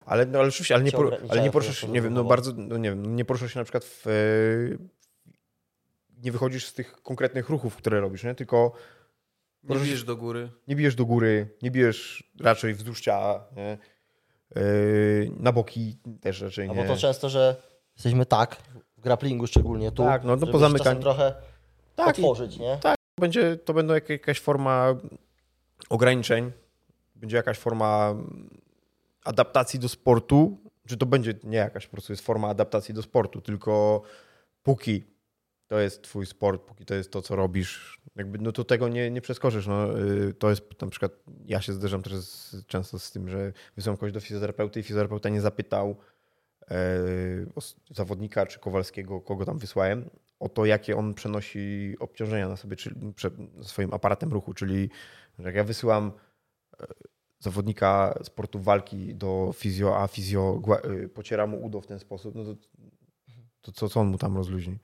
Ale, no, ale oczywiście, ale nie, por, ale nie po poruszasz, prostu nie wiem, no bardzo, no nie wiem, nie poruszasz się na przykład w, e, nie wychodzisz z tych konkretnych ruchów, które robisz, nie? tylko Nie bijesz do góry. nie bijesz do góry, nie bijesz raczej wzdłuż ciała, nie? Yy, na boki też raczej no nie. bo to często, że jesteśmy tak, w grapplingu szczególnie tu, Tak, no to żeby po zamykaniu- trochę tak, i otworzyć, nie? będzie, to będą jak, jakaś forma ograniczeń, będzie jakaś forma adaptacji do sportu, czy to będzie nie jakaś po prostu jest forma adaptacji do sportu, tylko póki to jest twój sport, póki to jest to, co robisz, jakby, no to tego nie, nie przeskoczysz. No, y, to jest na przykład, ja się zderzam też z, często z tym, że wysyłam kogoś do fizjoterapeuty i fizjoterapeuta nie zapytał e, zawodnika czy Kowalskiego, kogo tam wysłałem, o to, jakie on przenosi obciążenia na sobie, czyli prze, swoim aparatem ruchu, czyli jak ja wysyłam e, zawodnika sportu walki do fizjo, a fizjo y, pociera mu udo w ten sposób, no to, to co, co on mu tam rozluźni?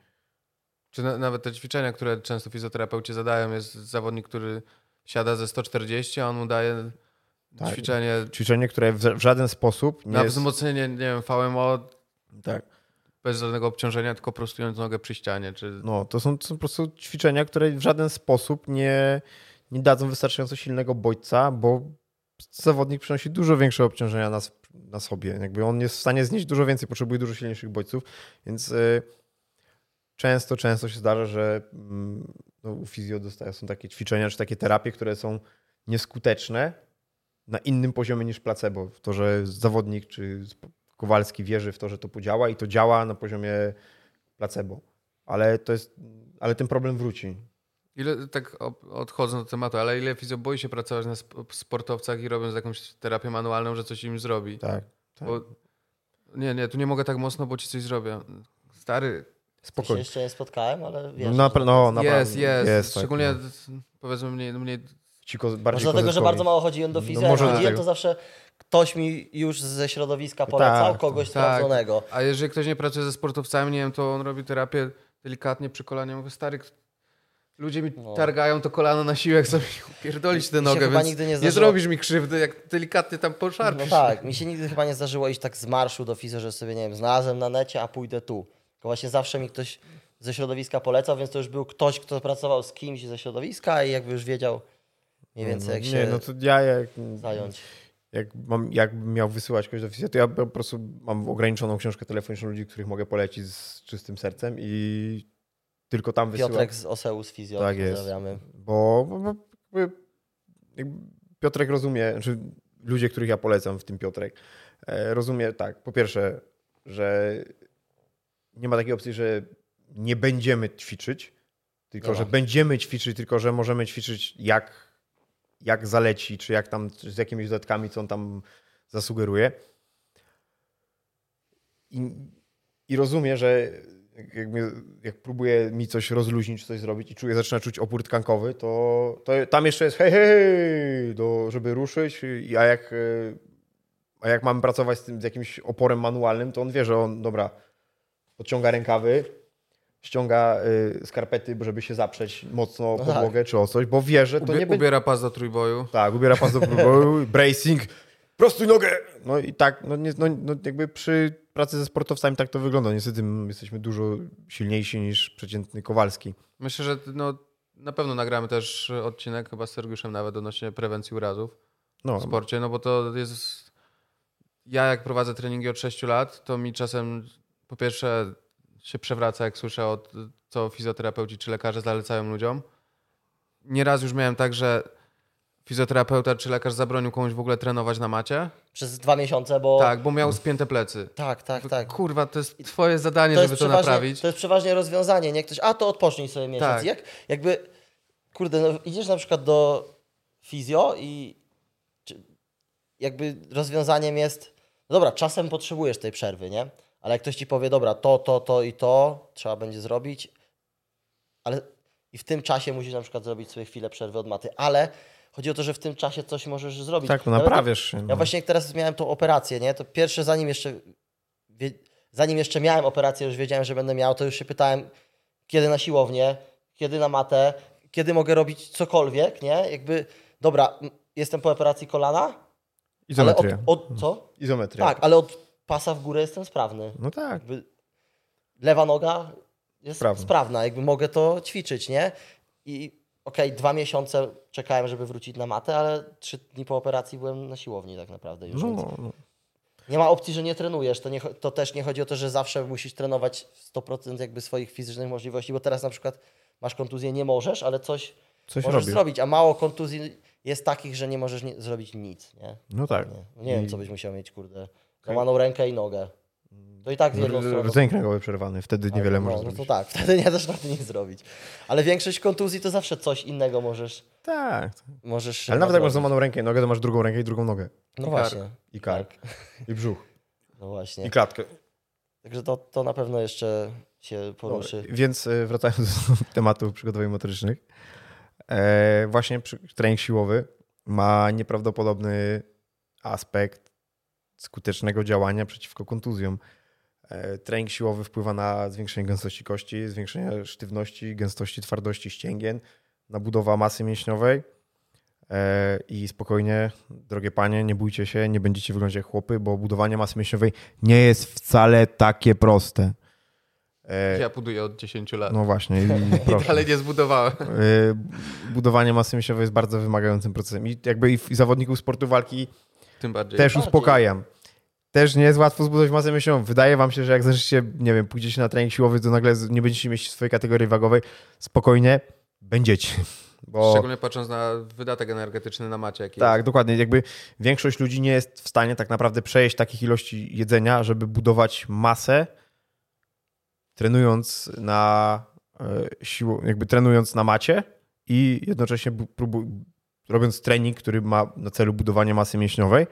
Czy na, nawet te ćwiczenia, które często fizjoterapeuci zadają, jest zawodnik, który siada ze 140, a on mu daje Tak. ćwiczenie Ćwiczenie, które w, w żaden sposób nie na jest... wzmocnienie, nie wiem, VMO Tak. bez żadnego obciążenia, tylko prostując nogę przy ścianie. Czy... No, to są, to są po prostu ćwiczenia, które w żaden sposób nie, nie dadzą wystarczająco silnego bodźca, bo zawodnik przynosi dużo większe obciążenia na, na sobie. Jakby on jest w stanie znieść dużo więcej, potrzebuje dużo silniejszych bodźców, więc y, często, często się zdarza, że mm, no, u fizjo dostają, są takie ćwiczenia czy takie terapie, które są nieskuteczne na innym poziomie niż placebo. W to, że zawodnik czy Kowalski wierzy w to, że to podziała i to działa na poziomie placebo. Ale to jest, ale ten problem wróci. Ile, tak odchodząc od tematu, ale ile fizjo boi się pracować na sp- sportowcach i robiąc jakąś terapię manualną, że coś im zrobi? Tak. tak. Bo, nie, nie, tu nie mogę tak mocno, bo ci coś zrobię. Stary, Ja się Spokojnie. jeszcze nie spotkałem, ale wiesz. No, napra- no, naprawdę. jest, jest, tak, Szczególnie no. powiedzmy mniej, mniej Ci ko- Może bardziej dlatego, że bardzo mało chodziłem do fizjo. No, może chodziłem, dlatego. to zawsze ktoś mi już ze środowiska polecał, Tak, kogoś tak. sprawdzonego. A jeżeli ktoś nie pracuje ze sportowcami, nie wiem, to on robi terapię delikatnie przy kolanie. Mówię, stary, ludzie mi No. targają to kolano na siłę, chcą <laughs> mi upierdolić tę nogę, chyba więc nigdy nie nie, zdarzyło- zrobisz mi krzywdy, jak delikatnie tam No poszarpisz. tak, mi się nigdy chyba nie zdarzyło iść tak z marszu do fizjo, że sobie, nie wiem, znalazłem na necie, a pójdę tu. Tylko właśnie zawsze mi ktoś ze środowiska polecał, więc to już był ktoś, kto pracował z kimś ze środowiska i jakby już wiedział mniej więcej, jak nie, się no to ja jak, zająć. jak mam, jakbym miał wysyłać kogoś do fizjo, to ja po prostu mam ograniczoną książkę telefoniczną ludzi, których mogę polecić z czystym sercem i tylko tam wysyłam. Piotrek z Oseus Fizjo, Tak jest. pozdrawiamy. Bo, bo, bo Piotrek rozumie, znaczy ludzie, których ja polecam, w tym Piotrek, e, rozumie tak, po pierwsze, że nie ma takiej opcji, że nie będziemy ćwiczyć, tylko Nie że ma. będziemy ćwiczyć, tylko że możemy ćwiczyć jak, jak zaleci, czy jak tam czy z jakimiś dodatkami, co on tam zasugeruje. I, i rozumie, że jak, mnie, jak próbuje mi coś rozluźnić, coś zrobić i czuję, zaczyna czuć opór tkankowy, to, to tam jeszcze jest hej, hej, hej, do, żeby ruszyć, a jak, e, a jak mamy pracować z tym z jakimś oporem manualnym, to on wie, że on, dobra, podciąga rękawy, ściąga y, skarpety, żeby się zaprzeć mocno o No podłogę czy o coś, bo wie, że to Ubie, nie będzie... ubiera pas do trójboju. Tak, ubiera pas do próbowy, <laughs> bracing prostuj nogę! No i tak, no, nie, no, no jakby przy pracy ze sportowcami tak to wygląda. Niestety my jesteśmy dużo silniejsi niż przeciętny Kowalski. Myślę, że no, na pewno nagramy też odcinek chyba z Sergiuszem nawet odnośnie prewencji urazów No, w sporcie, no bo to jest... Ja jak prowadzę treningi od 6 lat, to mi czasem po pierwsze się przewraca, jak słyszę od co fizjoterapeuci czy lekarze zalecają ludziom. Nieraz już miałem tak, że fizjoterapeuta czy lekarz zabronił komuś w ogóle trenować na macie. Przez dwa miesiące, bo... Tak, bo miał spięte plecy. tak, tak. tak. Kurwa, to jest twoje zadanie, To żeby to naprawić. to jest przeważnie rozwiązanie, nie? Ktoś, a to odpocznij sobie miesiąc. Tak. Jak, jakby, kurde, no, idziesz na przykład do fizjo i jakby rozwiązaniem jest, no dobra, czasem potrzebujesz tej przerwy, nie? Ale jak ktoś ci powie, dobra, to, to, to i to trzeba będzie zrobić, ale i w tym czasie musisz na przykład zrobić sobie chwilę przerwy od maty, ale chodzi o to, że w tym czasie coś możesz zrobić. tak, no naprawiasz się. ja No. właśnie jak teraz miałem tą operację, nie? To pierwsze, zanim jeszcze, wie, zanim jeszcze miałem operację, już wiedziałem, że będę miał, to już się pytałem, kiedy na siłownię, kiedy na matę, kiedy mogę robić cokolwiek, nie? Jakby, dobra, jestem po operacji kolana, ale Izometria. od, od co? Izometria. Tak, ale od pasa w górę jestem sprawny. No tak. Jakby lewa noga jest Sprawna. sprawna, jakby mogę to ćwiczyć, nie? I okej, dwa miesiące czekałem, żeby wrócić na matę, ale trzy dni po operacji byłem na siłowni tak naprawdę już. No, no. nie ma opcji, że nie trenujesz. To, nie, to też nie chodzi o to, że zawsze musisz trenować 100% jakby swoich fizycznych możliwości, bo teraz na przykład masz kontuzję, nie możesz, ale coś, Coś możesz robię. zrobić, a mało kontuzji jest takich, że nie możesz nie, zrobić nic, nie? No tak. Nie, nie wiem, co byś musiał mieć, kurde. Złamaną rękę i nogę. To i tak w jedną stronę. Rdzeń kręgowy przerwany, wtedy niewiele no, możesz no, zrobić. to tak, wtedy nie dasz rady nic zrobić. Ale większość kontuzji to zawsze coś innego możesz, Tak. możesz Ale nawet jak masz złamaną rękę i nogę, to masz drugą rękę i drugą nogę. No I właśnie. I kark. Tak. I brzuch. No właśnie. I klatkę. Także to, to na pewno jeszcze się poruszy. Dobra, Więc e, wracając <laughs> do tematu przygotowań motorycznych. E, właśnie trening siłowy ma nieprawdopodobny aspekt skutecznego działania przeciwko kontuzjom. E, trening siłowy wpływa na zwiększenie gęstości kości, zwiększenie sztywności, gęstości, twardości ścięgien, na budowę masy mięśniowej. E, I spokojnie, drogie panie, nie bójcie się, nie będziecie wyglądać jak chłopy, bo budowanie masy mięśniowej nie jest wcale takie proste. E, Ja buduję od 10 lat. no właśnie, i <laughs> dalej nie zbudowałem. Budowanie masy mięśniowej jest bardzo wymagającym procesem. I jakby i zawodników sportu walki Tym bardziej. też uspokajam. Też nie jest łatwo zbudować masę mięśniową. Wydaje wam się, że jak zaczniecie, nie wiem, pójdziecie na trening siłowy, to nagle nie będziecie mieć swojej kategorii wagowej. Spokojnie, będziecie. <laughs> Bo Szczególnie patrząc na wydatek energetyczny na macie. Jaki tak, dokładnie. Jakby większość ludzi nie jest w stanie tak naprawdę przejeść takich ilości jedzenia, żeby budować masę, trenując na e, siłą, jakby trenując na macie i jednocześnie próbu- robiąc trening, który ma na celu budowanie masy mięśniowej.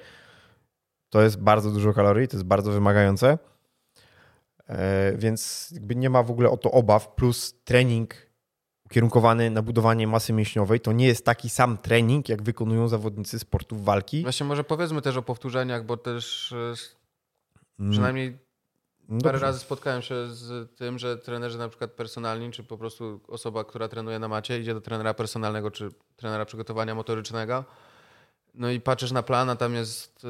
To jest bardzo dużo kalorii, to jest bardzo wymagające. E, Więc jakby nie ma w ogóle o to obaw, plus trening ukierunkowany na budowanie masy mięśniowej, to nie jest taki sam trening, jak wykonują zawodnicy sportów walki. Właśnie może powiedzmy też o powtórzeniach, bo też e, Mm, przynajmniej no parę dobrze. razy spotkałem się z tym, że trenerzy na przykład personalni, czy po prostu osoba, która trenuje na macie, idzie do trenera personalnego, czy trenera przygotowania motorycznego. No i patrzysz na plan, a tam jest y,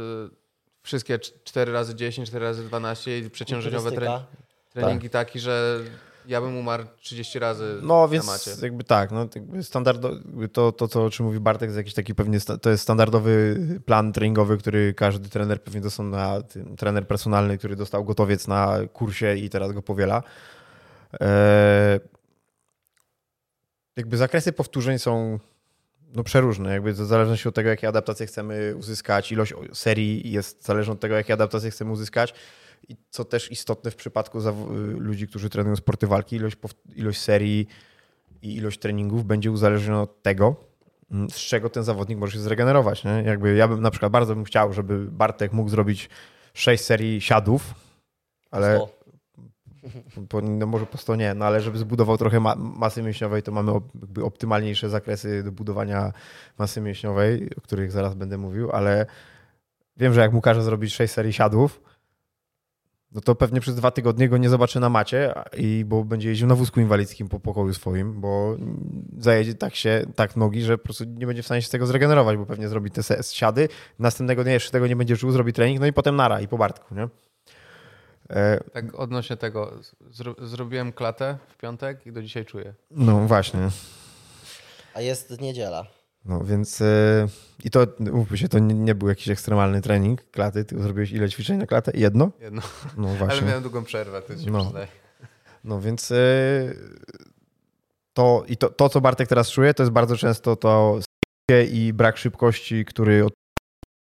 wszystkie 4 razy 10, 4 razy 12 i przeciążeniowe tre Kulturystyka. treningi taki, że ja bym umarł 30 razy No więc jakby tak, no, jakby standardo, to, to, co o czym mówi Bartek, jest jakiś taki pewnie, to jest standardowy plan treningowy, który każdy trener pewnie dostał na, tym, trener personalny, który dostał gotowiec na kursie i teraz go powiela. E, jakby zakresy powtórzeń są no, przeróżne, jakby w zależności od tego, jakie adaptacje chcemy uzyskać, ilość serii jest zależna od tego, jakie adaptacje chcemy uzyskać. I co też istotne w przypadku zaw- ludzi, którzy trenują sporty walki, ilość, ilość serii i ilość treningów będzie uzależniona od tego, mm, z czego ten zawodnik może się zregenerować. Nie? Jakby ja bym na przykład bardzo bym chciał, żeby Bartek mógł zrobić 6 serii siadów, ale <laughs> po, no może po 100 nie, no ale żeby zbudował trochę ma- masy mięśniowej, to mamy jakby optymalniejsze zakresy do budowania masy mięśniowej, o których zaraz będę mówił, ale wiem, że jak mu każę zrobić 6 serii siadów, no to pewnie przez dwa tygodnie go nie zobaczę na macie, i bo będzie jeździł na wózku inwalidzkim po pokoju swoim, bo zajedzie tak się, tak nogi, że po prostu nie będzie w stanie się z tego zregenerować, bo pewnie zrobi te siady, następnego dnia jeszcze tego nie będzie czuł, zrobi trening, no i potem nara i po Bartku, nie? E, Tak odnośnie tego, zro, zrobiłem klatę w piątek i do dzisiaj czuję. no właśnie. A jest niedziela. No więc e, i to, mówmy się, to nie, nie był jakiś ekstremalny trening klaty, ty zrobiłeś ile ćwiczeń na klatę? Jedno? Jedno. No Ale właśnie. miałem długą przerwę, to się No. przyznaję. No więc e, to, i to, to, co Bartek teraz czuje, to jest bardzo często to i brak szybkości, który od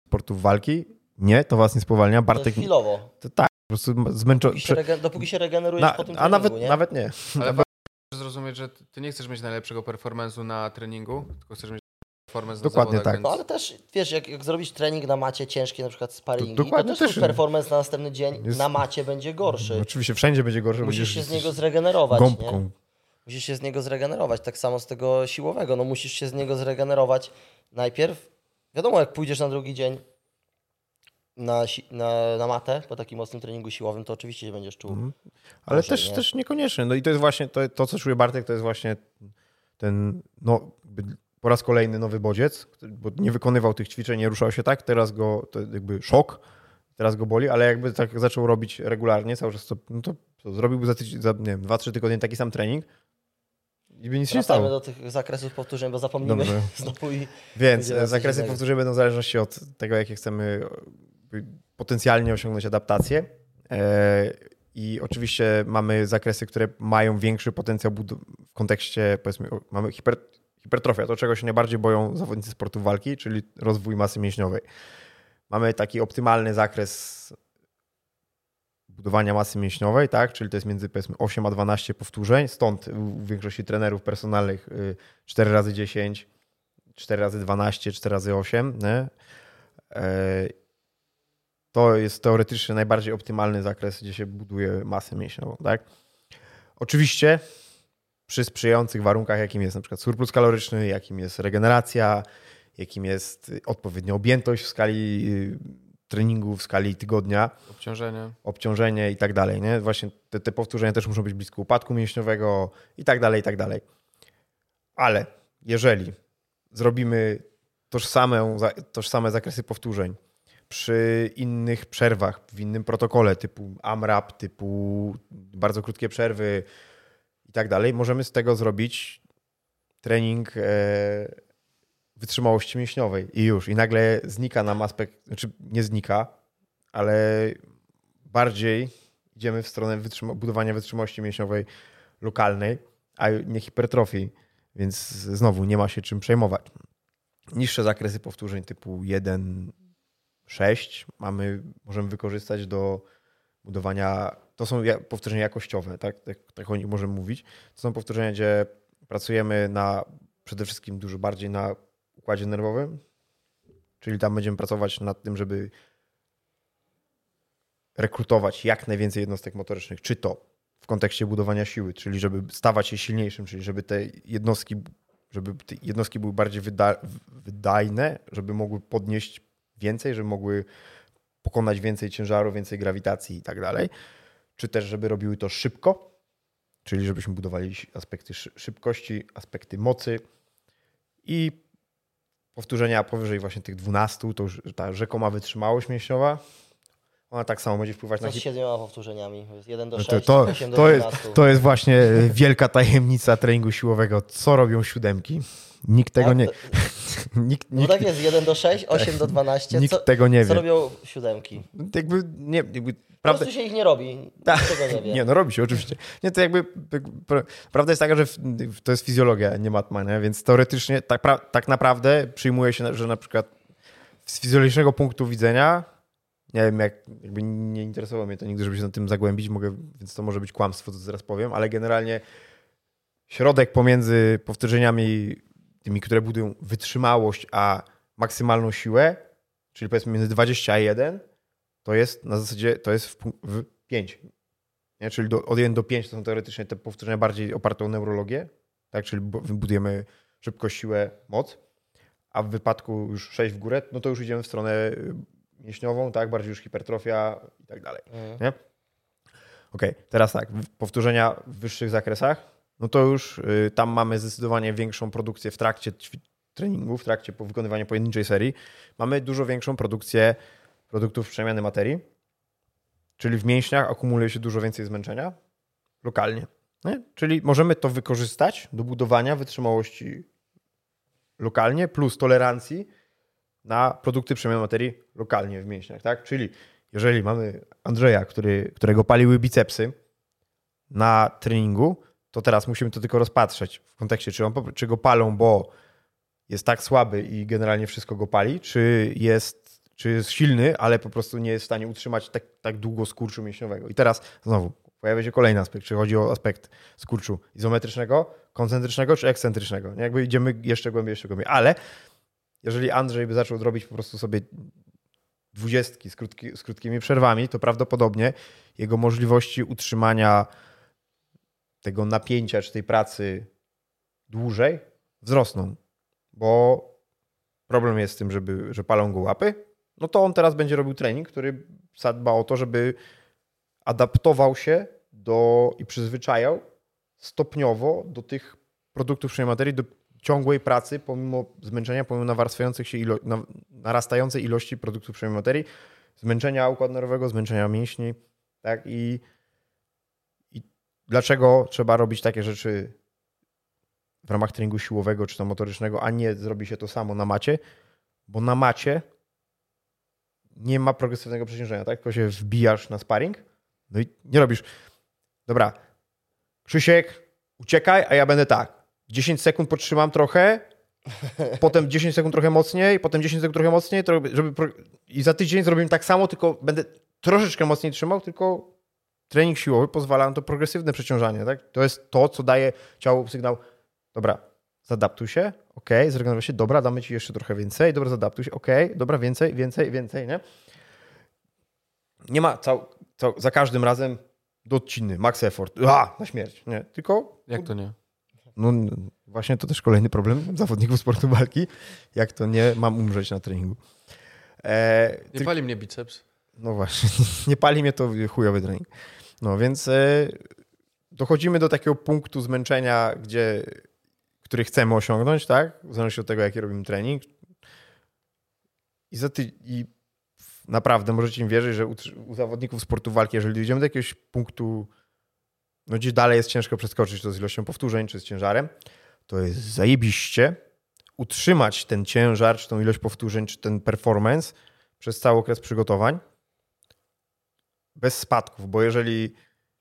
sportów walki. Nie, to was nie spowalnia. To Bartek, chwilowo. to tak, po prostu zmęczony. Dopóki się, regen- dopóki się regenerujesz Na, po tym a treningu, nawet, nie? nawet nie. Ale zrozumieć, że ty nie chcesz mieć najlepszego performance'u na treningu, tylko chcesz mieć performance Dokładnie na zawodach, tak. No ale też, wiesz, jak, jak zrobisz trening na macie ciężki, na przykład sparingi, To to, dokładnie też, też- twój performance na następny dzień Jest- na macie będzie gorszy. No, oczywiście wszędzie będzie gorzej. Musisz będziesz się z niego zregenerować, gąbką. nie? Musisz się z niego zregenerować. Tak samo z tego siłowego. No musisz się z niego zregenerować najpierw. Wiadomo, jak pójdziesz na drugi dzień na, si- na, na matę po takim mocnym treningu siłowym, to oczywiście się będziesz czuł. Mhm. Ale Gorzej, też, nie? też niekoniecznie. No i to jest właśnie to, to, co czuje Bartek, to jest właśnie ten, no, po raz kolejny nowy bodziec, bo nie wykonywał tych ćwiczeń, nie ruszał się tak, teraz go, to jakby szok, teraz go boli, ale jakby tak zaczął robić regularnie, cały czas to, no to co, zrobiłby za, tydzień, za nie wiem, dwa, trzy tygodnie taki sam trening i by nic się nie stało. do tych zakresów powtórzeń, bo zapomnimy Dobrze. <laughs> znowu i Więc zakresy powtórzeń będą w zależności od tego, jakie chcemy potencjalnie osiągnąć adaptację. E, I oczywiście mamy zakresy, które mają większy potencjał w kontekście, powiedzmy, mamy hiper, hipertrofia, to czego się najbardziej boją zawodnicy sportów walki, czyli rozwój masy mięśniowej. Mamy taki optymalny zakres budowania masy mięśniowej, tak? czyli to jest między powiedzmy 8 a 12 powtórzeń, stąd u większości trenerów personalnych y, 4 razy 10 4 razy 12, 4 razy 8. Nie? E, To jest teoretycznie najbardziej optymalny zakres, gdzie się buduje masę mięśniową. Tak? Oczywiście przy sprzyjających warunkach, jakim jest na przykład surplus kaloryczny, jakim jest regeneracja, jakim jest odpowiednia objętość w skali y, treningu, w skali tygodnia, Obciążenie. obciążenie i tak dalej. Nie? Właśnie te, te powtórzenia też muszą być blisko upadku mięśniowego i tak dalej, i tak dalej. Ale jeżeli zrobimy tożsame, tożsame zakresy powtórzeń przy innych przerwach, w innym protokole typu AMRAP, typu bardzo krótkie przerwy i tak dalej, możemy z tego zrobić trening e, wytrzymałości mięśniowej i już. I nagle znika nam aspekt, znaczy nie znika, ale bardziej idziemy w stronę wytrzyma- budowania wytrzymałości mięśniowej lokalnej, a nie hipertrofii, więc znowu nie ma się czym przejmować. Niższe zakresy powtórzeń typu 1, 6 mamy, możemy wykorzystać do budowania, to są powtórzenia jakościowe, tak? Tak, tak o nich możemy mówić. To są powtórzenia, gdzie pracujemy na przede wszystkim dużo bardziej na układzie nerwowym, czyli tam będziemy pracować nad tym, żeby rekrutować jak najwięcej jednostek motorycznych, czy to w kontekście budowania siły, czyli żeby stawać się silniejszym, czyli żeby te jednostki, żeby te jednostki były bardziej wyda wydajne, żeby mogły podnieść więcej, żeby mogły pokonać więcej ciężaru, więcej grawitacji i tak dalej, czy też żeby robiły to szybko, czyli żebyśmy budowali aspekty szy- szybkości, aspekty mocy i powtórzenia powyżej właśnie tych 12, to już ta rzekoma wytrzymałość mięśniowa, ona tak samo będzie wpływać na co z siedmioma powtórzeniami? 1 do no 6, to, to, 8 do to, jest, 12. to jest właśnie e, wielka tajemnica treningu siłowego. Co robią siódemki? Nikt tego Tak, nie. to- <laughs> Nikt, No nikt, tak jest, 1 do 6, 8 <laughs> do 12. nikt Co, tego nie co wie. robią siódemki? Jakby nie, jakby, Po prawda, prostu się ich nie robi. Nikt Tak. tego nie <laughs> wie. nie, no robi się oczywiście. Nie, to jakby pra- prawda jest taka, że to jest fizjologia, nie matma, nie? więc teoretycznie tak, pra, tak naprawdę przyjmuje się, że na przykład z fizjologicznego punktu widzenia, nie wiem, jak, jakby nie interesowało mnie to nigdy, żeby się na tym zagłębić, mogę, więc to może być kłamstwo, co zaraz powiem, ale generalnie środek pomiędzy powtórzeniami tymi, które budują wytrzymałość, a maksymalną siłę, czyli powiedzmy między 20 a 1, to jest na zasadzie, to jest w, w 5. Nie? Czyli do, od 1 do 5 to są teoretycznie te powtórzenia bardziej oparte o neurologię, tak? czyli bu- budujemy szybko, siłę, moc, a w wypadku już 6 w górę, no to już idziemy w stronę y, mięśniową, tak? bardziej już hipertrofia i tak dalej. Mhm. Nie? Okej, teraz tak, powtórzenia w wyższych zakresach, no to już y, tam mamy zdecydowanie większą produkcję w trakcie treningu, w trakcie po wykonywania pojedynczej serii. Mamy dużo większą produkcję produktów przemiany materii, czyli w mięśniach akumuluje się dużo więcej zmęczenia lokalnie. Nie? Czyli możemy to wykorzystać do budowania wytrzymałości lokalnie plus tolerancji na produkty przemiany materii lokalnie w mięśniach. Tak? Czyli jeżeli mamy Andrzeja, który, którego paliły bicepsy na treningu, to teraz musimy to tylko rozpatrzeć w kontekście, czy, on, czy go palą, bo jest tak słaby i generalnie wszystko go pali, czy jest, czy jest silny, ale po prostu nie jest w stanie utrzymać tak, tak długo skurczu mięśniowego. I teraz znowu pojawia się kolejny aspekt, czy chodzi o aspekt skurczu izometrycznego, koncentrycznego czy ekscentrycznego. Jakby idziemy jeszcze głębiej, jeszcze głębiej. Ale jeżeli Andrzej by zaczął robić po prostu sobie dwudziestki z, krótki, z krótkimi przerwami, to prawdopodobnie jego możliwości utrzymania tego napięcia czy tej pracy dłużej wzrosną. Bo problem jest z tym, żeby, że palą go łapy, no to on teraz będzie robił trening, który zadba o to, żeby adaptował się do i przyzwyczajał stopniowo do tych produktów przemiany materii, do ciągłej pracy, pomimo zmęczenia, pomimo nawarstwiających się ilo- na, narastającej ilości produktów przemiany materii, zmęczenia układu nerwowego, zmęczenia mięśni, tak? I, I dlaczego trzeba robić takie rzeczy w ramach treningu siłowego czy tam motorycznego, a nie zrobi się to samo na macie? Bo na macie nie ma progresywnego przeciążenia, tak? Tylko się wbijasz na sparring, no i nie robisz. Dobra, Krzysiek, uciekaj, a ja będę tak. 10 sekund potrzymam trochę, <laughs> potem 10 sekund trochę mocniej, potem 10 sekund trochę mocniej, żeby pro... i za tydzień zrobimy tak samo, tylko będę troszeczkę mocniej trzymał, tylko trening siłowy pozwala na to progresywne przeciążanie. Tak? To jest to, co daje ciału sygnał, dobra, zadaptuj się, ok, zregeneruj się, dobra, damy ci jeszcze trochę więcej, dobra, zadaptuj się, ok, dobra, więcej, więcej, więcej, nie? Nie ma cał, cał, za każdym razem do odciny, max effort, a, na śmierć, nie, tylko Jak to nie? No właśnie to też kolejny problem zawodników sportu walki. Jak to nie mam umrzeć na treningu. E, Nie ty- pali mnie biceps. no właśnie, <laughs> nie pali mnie to chujowy trening. No więc e, dochodzimy do takiego punktu zmęczenia, gdzie, który chcemy osiągnąć, tak? W zależności od tego, jaki robimy trening. I, za ty, i naprawdę możecie mi wierzyć, że u, u zawodników sportu walki, jeżeli dojdziemy do jakiegoś punktu, no gdzie dalej jest ciężko przeskoczyć to z ilością powtórzeń czy z ciężarem, to jest zajebiście utrzymać ten ciężar, czy tą ilość powtórzeń, czy ten performance przez cały okres przygotowań bez spadków, bo jeżeli,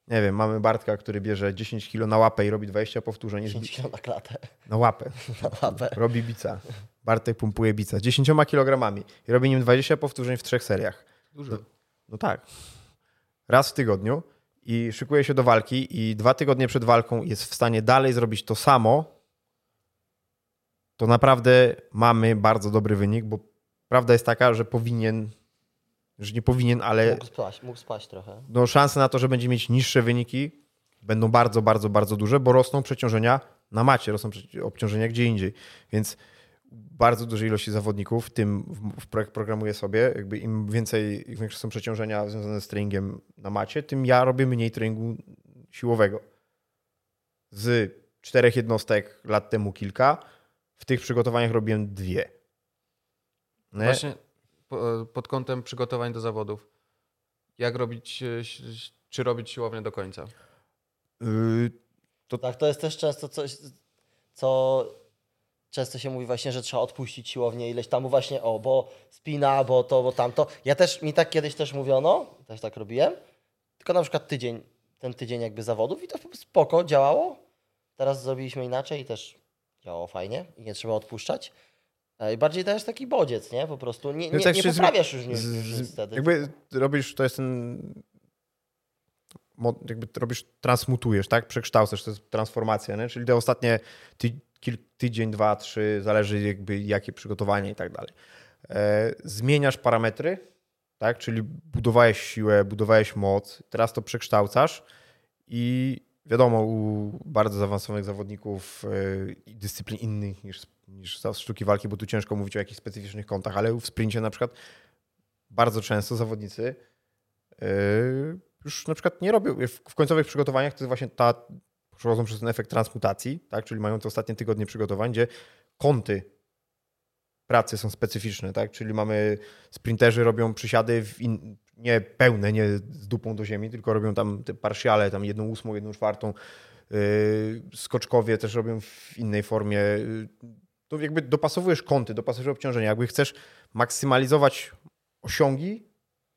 nie wiem, mamy Bartka, który bierze 10 kg na łapę i robi 20 powtórzeń, i 10 kg na klatę. na łapę, <laughs> Na łapę. robi bica. Bartek pompuje bica 10 kg i robi nim 20 powtórzeń w trzech seriach. Dużo. No tak. Raz w tygodniu i szykuje się do walki i dwa tygodnie przed walką jest w stanie dalej zrobić to samo, to naprawdę mamy bardzo dobry wynik, bo prawda jest taka, że powinien, że nie powinien, ale Mógł spaść, mógł spaść trochę. no, szanse na to, że będzie mieć niższe wyniki będą bardzo, bardzo, bardzo duże, bo rosną przeciążenia na macie, rosną obciążenia gdzie indziej. Więc bardzo dużej ilości zawodników, w tym w, w projekt programuję sobie, jakby im więcej, im większe są przeciążenia związane z treningiem na macie, tym ja robię mniej treningu siłowego. Z czterech jednostek lat temu kilka, w tych przygotowaniach robiłem dwie. Nie? Właśnie po- pod kątem przygotowań do zawodów. Jak robić, e, czy robić siłownię do końca? Y, Tak, to jest też często coś, co często się mówi właśnie, że trzeba odpuścić siłownię ileś tam, właśnie o, bo spina, bo to, bo tamto. Ja też, mi tak kiedyś też mówiono, też tak robiłem, tylko na przykład tydzień, ten tydzień jakby zawodów i to spoko, działało. Teraz zrobiliśmy inaczej i też działało fajnie i nie trzeba odpuszczać. E, I bardziej dajesz taki bodziec, nie? Po prostu nie, nie, Więc jak nie z- poprawiasz już, z- wtedy. Jakby robisz, to jest ten. Jakby robisz, transmutujesz, tak? Przekształcasz, to jest transformacja, nie? Czyli te ostatnie ty, kil, tydzień, dwa, trzy, zależy jakby jakie przygotowanie i tak dalej. E, zmieniasz parametry, tak? Czyli budowałeś siłę, budowałeś moc, teraz to przekształcasz i wiadomo, u bardzo zaawansowanych zawodników e, i dyscyplin innych niż, niż sztuki walki, bo tu ciężko mówić o jakichś specyficznych kątach, ale w sprincie na przykład bardzo często zawodnicy yy, już na przykład nie robią, w końcowych przygotowaniach to jest właśnie ta, przechodzą przez ten efekt transmutacji, tak? czyli mają te ostatnie tygodnie przygotowań, gdzie kąty pracy są specyficzne, tak? czyli mamy sprinterzy robią przysiady in, nie pełne, nie z dupą do ziemi, tylko robią tam te partiale, tam jedną ósmą, jedną czwartą. Yy, skoczkowie też robią w innej formie. Yy, to jakby dopasowujesz kąty, dopasowujesz obciążenia. Jakby chcesz maksymalizować osiągi,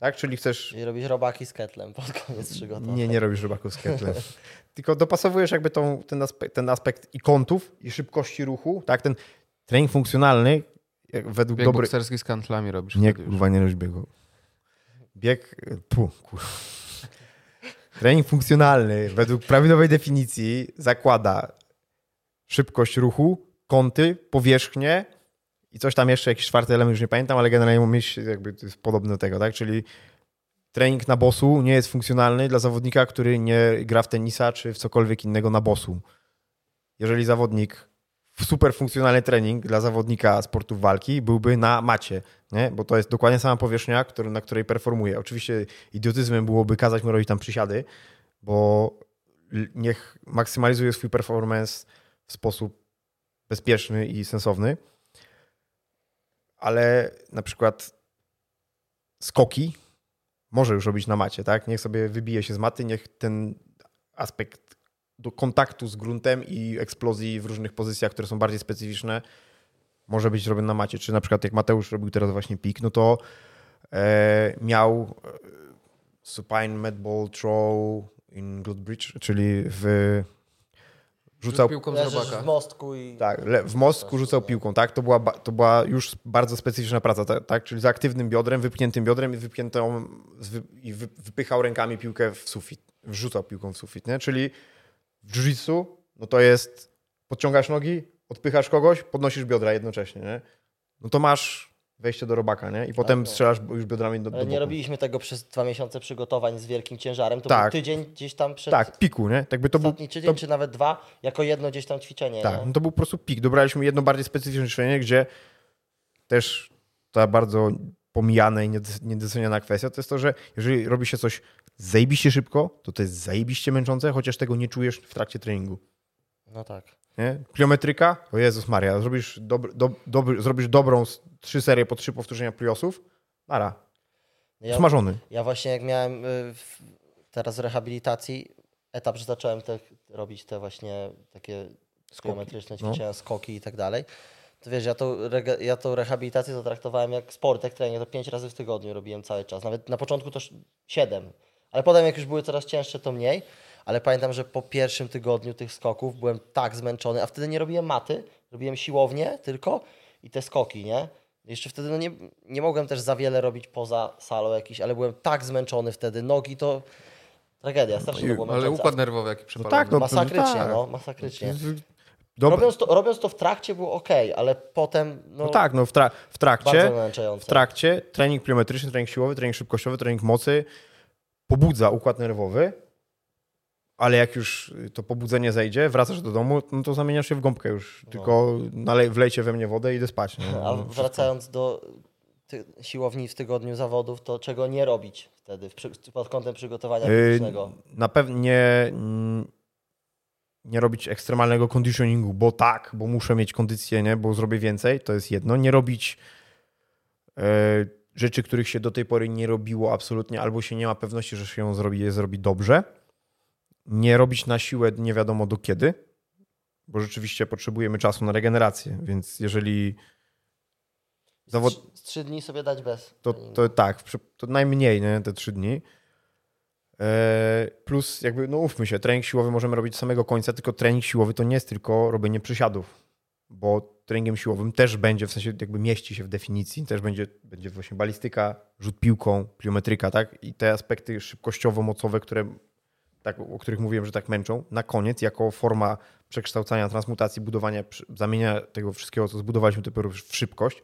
tak? Czyli chcesz... I robisz robaki z ketlem <laughs> pod koniec przygotowania. Nie, nie robisz rybaków z ketlem. <laughs> Tylko dopasowujesz jakby tą, ten, aspekt, ten aspekt i kątów, i szybkości ruchu, tak? Ten trening funkcjonalny jak według Bieg dobrych... bokserski z kantlami robisz. Nie, kurwa, nie robisz biegu. Bieg... Pu, kurwa. <laughs> Trening funkcjonalny według prawidłowej definicji zakłada szybkość ruchu, kąty, powierzchnię i coś tam jeszcze, jakiś czwarty element, już nie pamiętam, ale generalnie myśl jakby to jest podobne do tego, tak? Czyli trening na bosu nie jest funkcjonalny dla zawodnika, który nie gra w tenisa czy w cokolwiek innego na bosu. Jeżeli zawodnik super funkcjonalny trening dla zawodnika sportów walki byłby na macie, nie? bo to jest dokładnie sama powierzchnia, który, na której performuje. Oczywiście idiotyzmem byłoby kazać mu robić tam przysiady, bo niech maksymalizuje swój performance w sposób bezpieczny i sensowny. Ale na przykład skoki może już robić na macie, tak? Niech sobie wybije się z maty, niech ten aspekt do kontaktu z gruntem i eksplozji w różnych pozycjach, które są bardziej specyficzne, może być robiony na macie. Czy na przykład jak Mateusz robił teraz właśnie pik, no to e, miał e, supine medball throw in glute bridge, czyli w rzucał piłką z robaka. w mostku i... tak, le, w mostku rzucał piłką, tak? To była, to była już bardzo specyficzna praca, tak? Czyli z aktywnym biodrem, wypchniętym biodrem i wypchniętą i wy, wypychał rękami piłkę w sufit, wrzucał piłką w sufit, nie? Czyli w jiu-jitsu, no to jest podciągasz nogi, odpychasz kogoś, podnosisz biodra jednocześnie, nie? No to masz wejście do robaka, nie? I potem no. strzelasz już biodrami do, do Ale nie boku. robiliśmy tego przez dwa miesiące przygotowań z wielkim ciężarem. To Tak. był tydzień gdzieś tam przed Tak, piku, nie? Tak by to był, tydzień, to, czy nawet dwa, jako jedno gdzieś tam ćwiczenie. Tak, nie? no to był po prostu pik. Dobraliśmy jedno bardziej specyficzne ćwiczenie, gdzie też ta bardzo pomijana i niedoc- niedoceniana kwestia to jest to, że jeżeli robi się coś zajebiście szybko, to to jest zajebiście męczące, chociaż tego nie czujesz w trakcie treningu. No tak. Nie? Pliometryka, o Jezus Maria, zrobisz, dobry, do, zrobisz dobrą trzy serie po trzy powtórzenia pliosów, nara, Ja, smażony. ja właśnie jak miałem y, teraz rehabilitacji etap, że zacząłem te, robić te właśnie takie geometryczne no. ćwiczenia, skoki i tak dalej, to wiesz, ja tą, ja tą rehabilitację to traktowałem jak sport, jak trening, to pięć razy w tygodniu robiłem cały czas. Nawet na początku to sz- siedem, ale potem jak już były coraz cięższe, to mniej. Ale pamiętam, że po pierwszym tygodniu tych skoków byłem tak zmęczony, a wtedy nie robiłem maty, robiłem siłownię tylko i te skoki, nie? Jeszcze wtedy no nie, nie mogłem też za wiele robić poza salą jakiś, ale byłem tak zmęczony wtedy, nogi to tragedia, strasznie to było Ale układ nerwowy jaki przepalony. tak, no. Masakrycznie, tak. no, masakrycznie. Robiąc to, robiąc to w trakcie było ok, ale potem no, No tak, no w, tra- w trakcie bardzo męczące. w trakcie trening pliometryczny, trening siłowy, trening szybkościowy, trening mocy pobudza układ nerwowy, ale jak już to pobudzenie zejdzie, wracasz do domu, no to zamieniasz się w gąbkę już. Tylko nalej, wlejcie we mnie wodę i idę spać. Nie? <laughs> A wracając do ty, siłowni w tygodniu zawodów, to czego nie robić wtedy w, przy, pod kątem przygotowania Yy, fizycznego? Na pewno nie, nie robić ekstremalnego conditioningu, bo tak, bo muszę mieć kondycję, nie? bo zrobię więcej, to jest jedno. Nie robić e, rzeczy, których się do tej pory nie robiło absolutnie, albo się nie ma pewności, że się ją zrobi, je zrobi dobrze. Nie robić na siłę nie wiadomo do kiedy, bo rzeczywiście potrzebujemy czasu na regenerację, więc jeżeli zawod... Z, trzy dni sobie dać bez. To, to tak, to najmniej, nie, te trzy dni. E, Plus jakby, no ówmy się, trening siłowy możemy robić do samego końca, tylko trening siłowy to nie jest tylko robienie przysiadów, bo treningiem siłowym też będzie, w sensie jakby mieści się w definicji, też będzie, będzie właśnie balistyka, rzut piłką, pliometryka, tak? I te aspekty szybkościowo-mocowe, które, tak, o których mówiłem, że tak męczą, na koniec jako forma przekształcania, transmutacji, budowania, zamienia tego wszystkiego, co zbudowaliśmy dopiero w szybkość,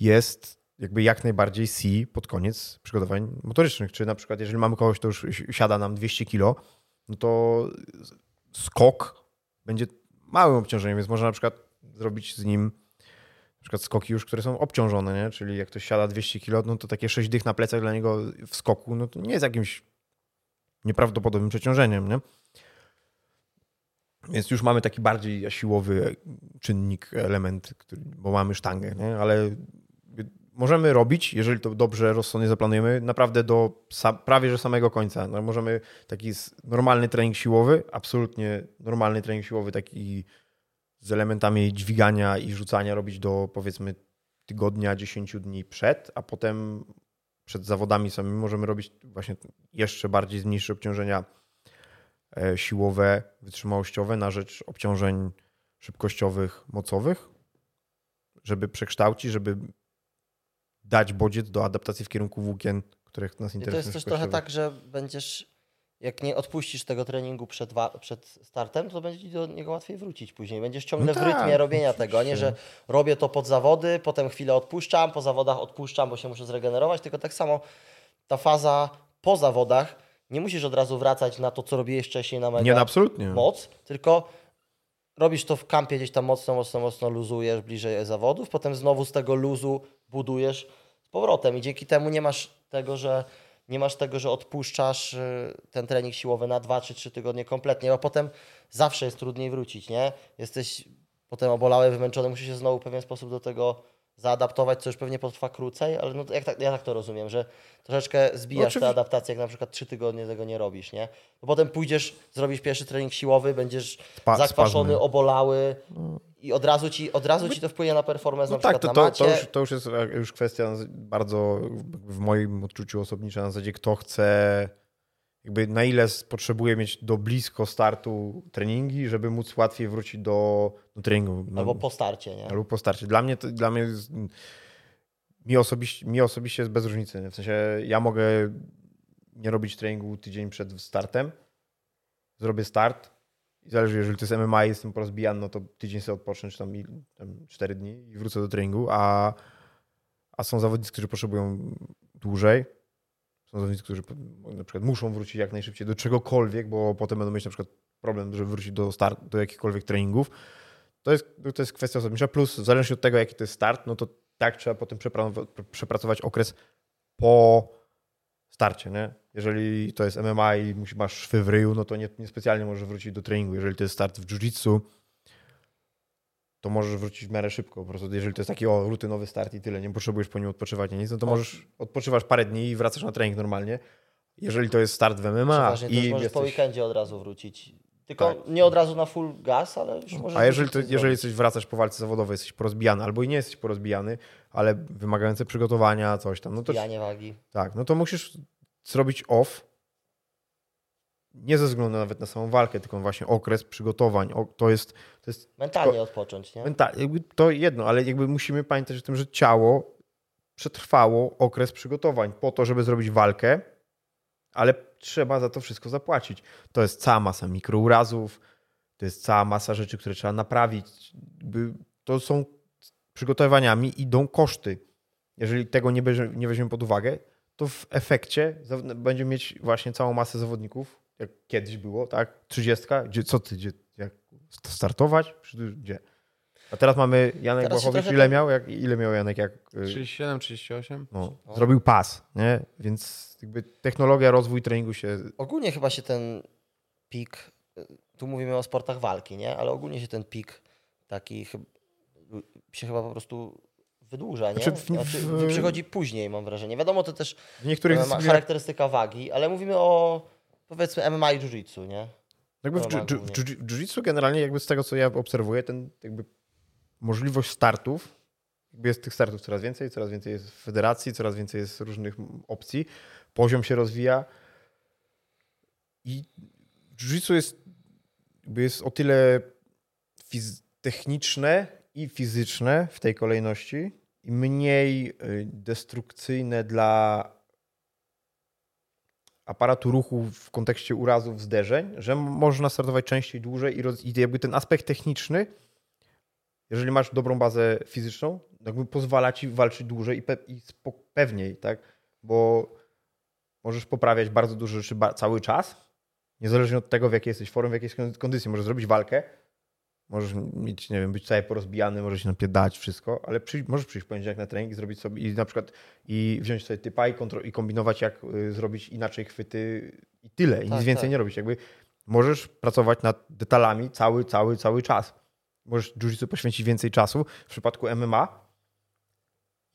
jest jakby jak najbardziej C pod koniec przygotowań motorycznych. Czy na przykład, jeżeli mamy kogoś, kto już si- siada nam 200 kilo, no to skok będzie małym obciążeniem, więc można na przykład zrobić z nim na przykład skoki już, które są obciążone, nie? czyli jak ktoś siada 200 kilo, no to takie 6 dych na plecach dla niego w skoku, no to nie jest jakimś nieprawdopodobnym przeciążeniem, nie? Więc już mamy taki bardziej siłowy czynnik, element, który, bo mamy sztangę, nie? ale możemy robić, jeżeli to dobrze, rozsądnie zaplanujemy, naprawdę do prawie że samego końca. No, możemy taki normalny trening siłowy, absolutnie normalny trening siłowy, taki z elementami dźwigania i rzucania robić do powiedzmy tygodnia, 10 dni przed, a potem przed zawodami samymi możemy robić właśnie jeszcze bardziej zmniejsze obciążenia e, siłowe, wytrzymałościowe na rzecz obciążeń szybkościowych, mocowych, żeby przekształcić, żeby dać bodziec do adaptacji w kierunku włókien, których nas I to interesują. jest też trochę tak, że będziesz, jak nie odpuścisz tego treningu przed, przed startem, to będzie ci do niego łatwiej wrócić później. Będziesz ciągle No w tak, rytmie robienia tego, a nie, że oczywiście. robię to pod zawody, potem chwilę odpuszczam, po zawodach odpuszczam, bo się muszę zregenerować, tylko tak samo ta faza po zawodach, nie musisz od razu wracać na to, co robiłeś wcześniej na mega Nie, no absolutnie. moc, tylko robisz to w kampie gdzieś tam mocno, mocno, mocno luzujesz bliżej zawodów, potem znowu z tego luzu budujesz z powrotem i dzięki temu nie masz tego, że nie masz tego, że odpuszczasz y, ten trening siłowy na 2 czy 3 tygodnie kompletnie, a potem zawsze jest trudniej wrócić, nie? Jesteś potem obolały, wymęczony, musisz się znowu w pewien sposób do tego zaadaptować, co już pewnie potrwa krócej, ale no, jak tak, ja tak to rozumiem, że troszeczkę zbijasz Oczywi- tę adaptację, jak na przykład 3 tygodnie tego nie robisz, nie? Bo potem pójdziesz, zrobisz pierwszy trening siłowy, będziesz Spa- zakwaszony, obolały i od razu ci, od razu ci to wpłynie na performance No na tak, przykład to, na to, to, już, to już jest e, już kwestia bardzo w moim odczuciu osobnicza na zasadzie, kto chce, jakby na ile potrzebuje mieć do blisko startu treningi, żeby móc łatwiej wrócić do, do treningu. No, Albo po starcie, nie? albo po starcie. Dla mnie, to, dla mnie jest, mi, osobiście, mi osobiście jest bez różnicy. nie? W sensie ja mogę nie robić treningu tydzień przed startem, zrobię start i zależy, jeżeli to jest MMA i jestem porozbijany, no to tydzień sobie odpocznę, czy tam, i- tam 4 dni i wrócę do treningu, a, a są zawodnicy, którzy potrzebują dłużej. Są zawodnicy, którzy na przykład muszą wrócić jak najszybciej do czegokolwiek, bo potem będą mieć na przykład problem, żeby wrócić do, start, do jakichkolwiek treningów. To jest, to jest kwestia osobnicza, plus w zależności od tego, jaki to jest start, no to tak trzeba potem przepra- przepracować okres po starcie, nie? Jeżeli to jest MMA i masz szwy w ryju, no to nie, nie specjalnie możesz wrócić do treningu. Jeżeli to jest start w jiu-jitsu, to możesz wrócić w miarę szybko. Po prostu jeżeli to jest taki o, rutynowy start i tyle, nie potrzebujesz po nim odpoczywać nic, no to możesz, odpoczywasz parę dni i wracasz na trening normalnie. Jeżeli to jest start w MMA Przeważnie i możesz po jesteś... weekendzie od razu wrócić. Tylko Tak. nie od razu na full gas, ale już możesz A jeżeli, to, coś jeżeli jesteś, wracasz po walce zawodowej, jesteś porozbijany, albo i nie jesteś porozbijany, ale wymagające przygotowania, coś tam, no to Pijanie wagi. tak, no to musisz zrobić off. Nie ze względu nawet na samą walkę, tylko właśnie okres przygotowań. O, to jest, to jest Mentalnie odpocząć, nie? menta- to jedno, ale jakby musimy pamiętać o tym, że ciało przetrwało okres przygotowań po to, żeby zrobić walkę, ale trzeba za to wszystko zapłacić. To jest cała masa mikrourazów, to jest cała masa rzeczy, które trzeba naprawić. To są przygotowaniami idą koszty. Jeżeli tego nie, bierze, nie weźmiemy pod uwagę, to w efekcie będziemy mieć właśnie całą masę zawodników, jak kiedyś było, tak? 30, gdzie, co ty, gdzie, jak startować? Gdzie? A teraz mamy Janek Teraz Błachowicz, ile tak- miał? Jak, ile miał Janek? Jak, y, 37, 38? no. Zrobił pas, nie? Więc jakby technologia, rozwój treningu się... Ogólnie chyba się ten pik, y, tu mówimy o sportach walki, nie? Ale ogólnie się ten pik taki się chyba po prostu wydłuża, nie? Znaczy w- Znaczy, w- przychodzi później, mam wrażenie. Wiadomo, to też W niektórych charakterystyka wagi, ale mówimy o powiedzmy MMA i jiu-jitsu, nie? Jakby w, dżu- jiu-jitsu generalnie jakby z tego, co ja obserwuję, ten jakby możliwość startów, jakby jest tych startów coraz więcej, coraz więcej jest federacji, coraz więcej jest różnych opcji, poziom się rozwija. I jiu-jitsu jest, jakby jest o tyle techniczne i fizyczne w tej kolejności i mniej y, destrukcyjne dla aparatu ruchu w kontekście urazów, zderzeń, że można startować częściej, dłużej i, roz, i jakby ten aspekt techniczny, jeżeli masz dobrą bazę fizyczną, jakby pozwala ci walczyć dłużej i, pe, i pewniej, tak? Bo możesz poprawiać bardzo dużo rzeczy cały czas, niezależnie od tego, w jakiej jesteś formie, w jakiej jesteś kondycji. Możesz zrobić walkę, możesz mieć, nie wiem, być cały porozbijany, możesz się napierdać wszystko, ale możesz przyjść w poniedziałek na trening i zrobić sobie i na przykład i wziąć sobie typa i, i kombinować, jak y, zrobić inaczej chwyty i tyle, i nic Tak, więcej tak. nie robić. Jakby możesz pracować nad detalami cały, cały, cały czas. Możesz jiu poświęcić więcej czasu. W przypadku MMA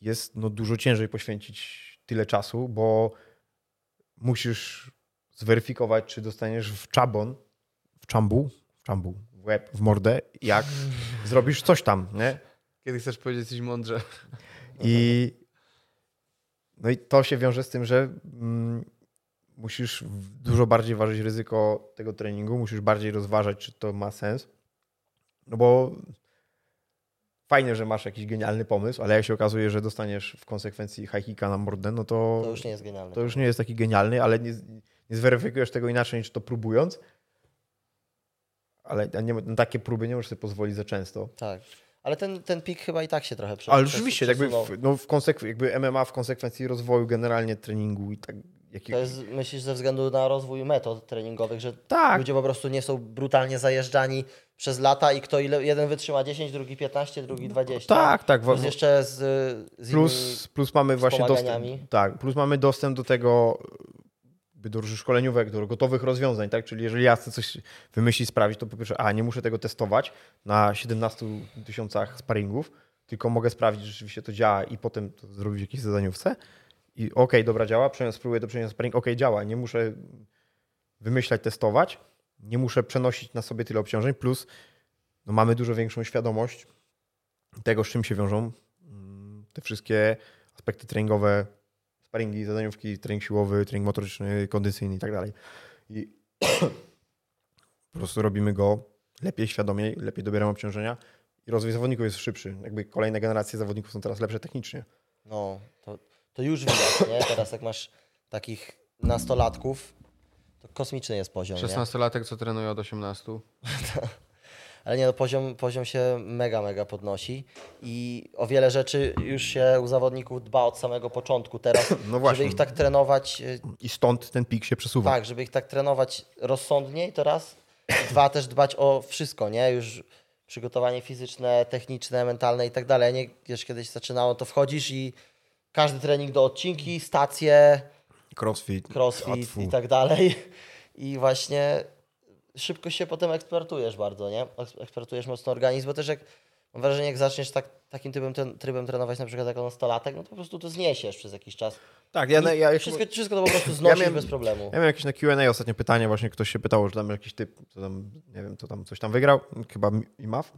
jest no, dużo ciężej poświęcić tyle czasu, bo musisz zweryfikować, czy dostaniesz w czabon, w czambu, w czambu, w łeb, w mordę, jak <laughs> zrobisz coś tam, nie? Kiedy chcesz powiedzieć coś mądrze. <laughs> I, no i to się wiąże z tym, że mm, musisz dużo bardziej ważyć ryzyko tego treningu, musisz bardziej rozważać, czy to ma sens. No bo fajnie, że masz jakiś genialny pomysł, ale jak się okazuje, że dostaniesz w konsekwencji high na mordę, no to, To już nie jest genialne. to już nie jest taki genialny, ale nie, nie zweryfikujesz tego inaczej niż to próbując. Ale nie, na takie próby nie możesz sobie pozwolić za często. Tak. Ale ten, ten pik chyba i tak się trochę prze, Ale rzeczywiście, jakby, przesunął. w, no w jakby MMA w konsekwencji rozwoju generalnie treningu i tak. Jaki... To jest, myślisz, ze względu na rozwój metod treningowych, że Tak. ludzie po prostu nie są brutalnie zajeżdżani przez lata i kto ile, jeden wytrzyma 10, drugi 15, drugi 20. Tak, tak. Plus jeszcze z, z Plus, plus mamy właśnie dostęp. Tak, plus mamy dostęp do tego do szkoleniówek, do gotowych rozwiązań, tak? Czyli jeżeli ja chcę coś wymyślić, sprawić, to po pierwsze, a nie muszę tego testować na 17 tysiącach sparingów, tylko mogę sprawdzić, że rzeczywiście to działa i potem to zrobić w jakiejś zadaniówce. I okej, dobra, działa, spróbuję to przenieść na sparing, okej, działa, nie muszę wymyślać, testować, nie muszę przenosić na sobie tyle obciążeń, plus no, mamy dużo większą świadomość tego, z czym się wiążą mm, te wszystkie aspekty treningowe, sparingi, zadaniówki, trening siłowy, trening motoryczny, kondycyjny i tak dalej. I <clears throat> po prostu robimy go lepiej, świadomiej, lepiej dobieramy obciążenia i rozwój zawodników jest szybszy. Jakby kolejne generacje zawodników są teraz lepsze technicznie. No, to, to już widać, nie? Teraz jak masz takich nastolatków, to kosmiczny jest poziom, nie? 16-latek, co trenuje od 18. <laughs> Ale nie, no, poziom, poziom się mega, mega podnosi i o wiele rzeczy już się u zawodników dba od samego początku teraz, <coughs> No właśnie. żeby ich tak trenować, y, I stąd ten pik się przesuwa. tak, żeby ich tak trenować rozsądniej, to raz, dwa też dbać o wszystko, nie? Już przygotowanie fizyczne, techniczne, mentalne i tak dalej. Nie, wiesz, kiedyś zaczynało, to wchodzisz i każdy trening do odcinki, stacje, Crossfit, crossfit i tak dalej. I właśnie szybko się potem eksploatujesz bardzo, nie? Eks- Eksploatujesz mocno organizm, bo też jak mam wrażenie, jak zaczniesz tak, takim trybem, ten, trybem trenować na przykład jako nastolatek, no to po prostu to zniesiesz przez jakiś czas. Tak, ja, ja, ja, Wszystko, wszystko to po prostu <clears throat> znosisz miałem- bez problemu. Ja miałem jakieś na Q&A ostatnie pytanie, właśnie ktoś się pytał, że tam jakiś typ, co tam, nie wiem, co tam, coś tam wygrał, chyba IMAF.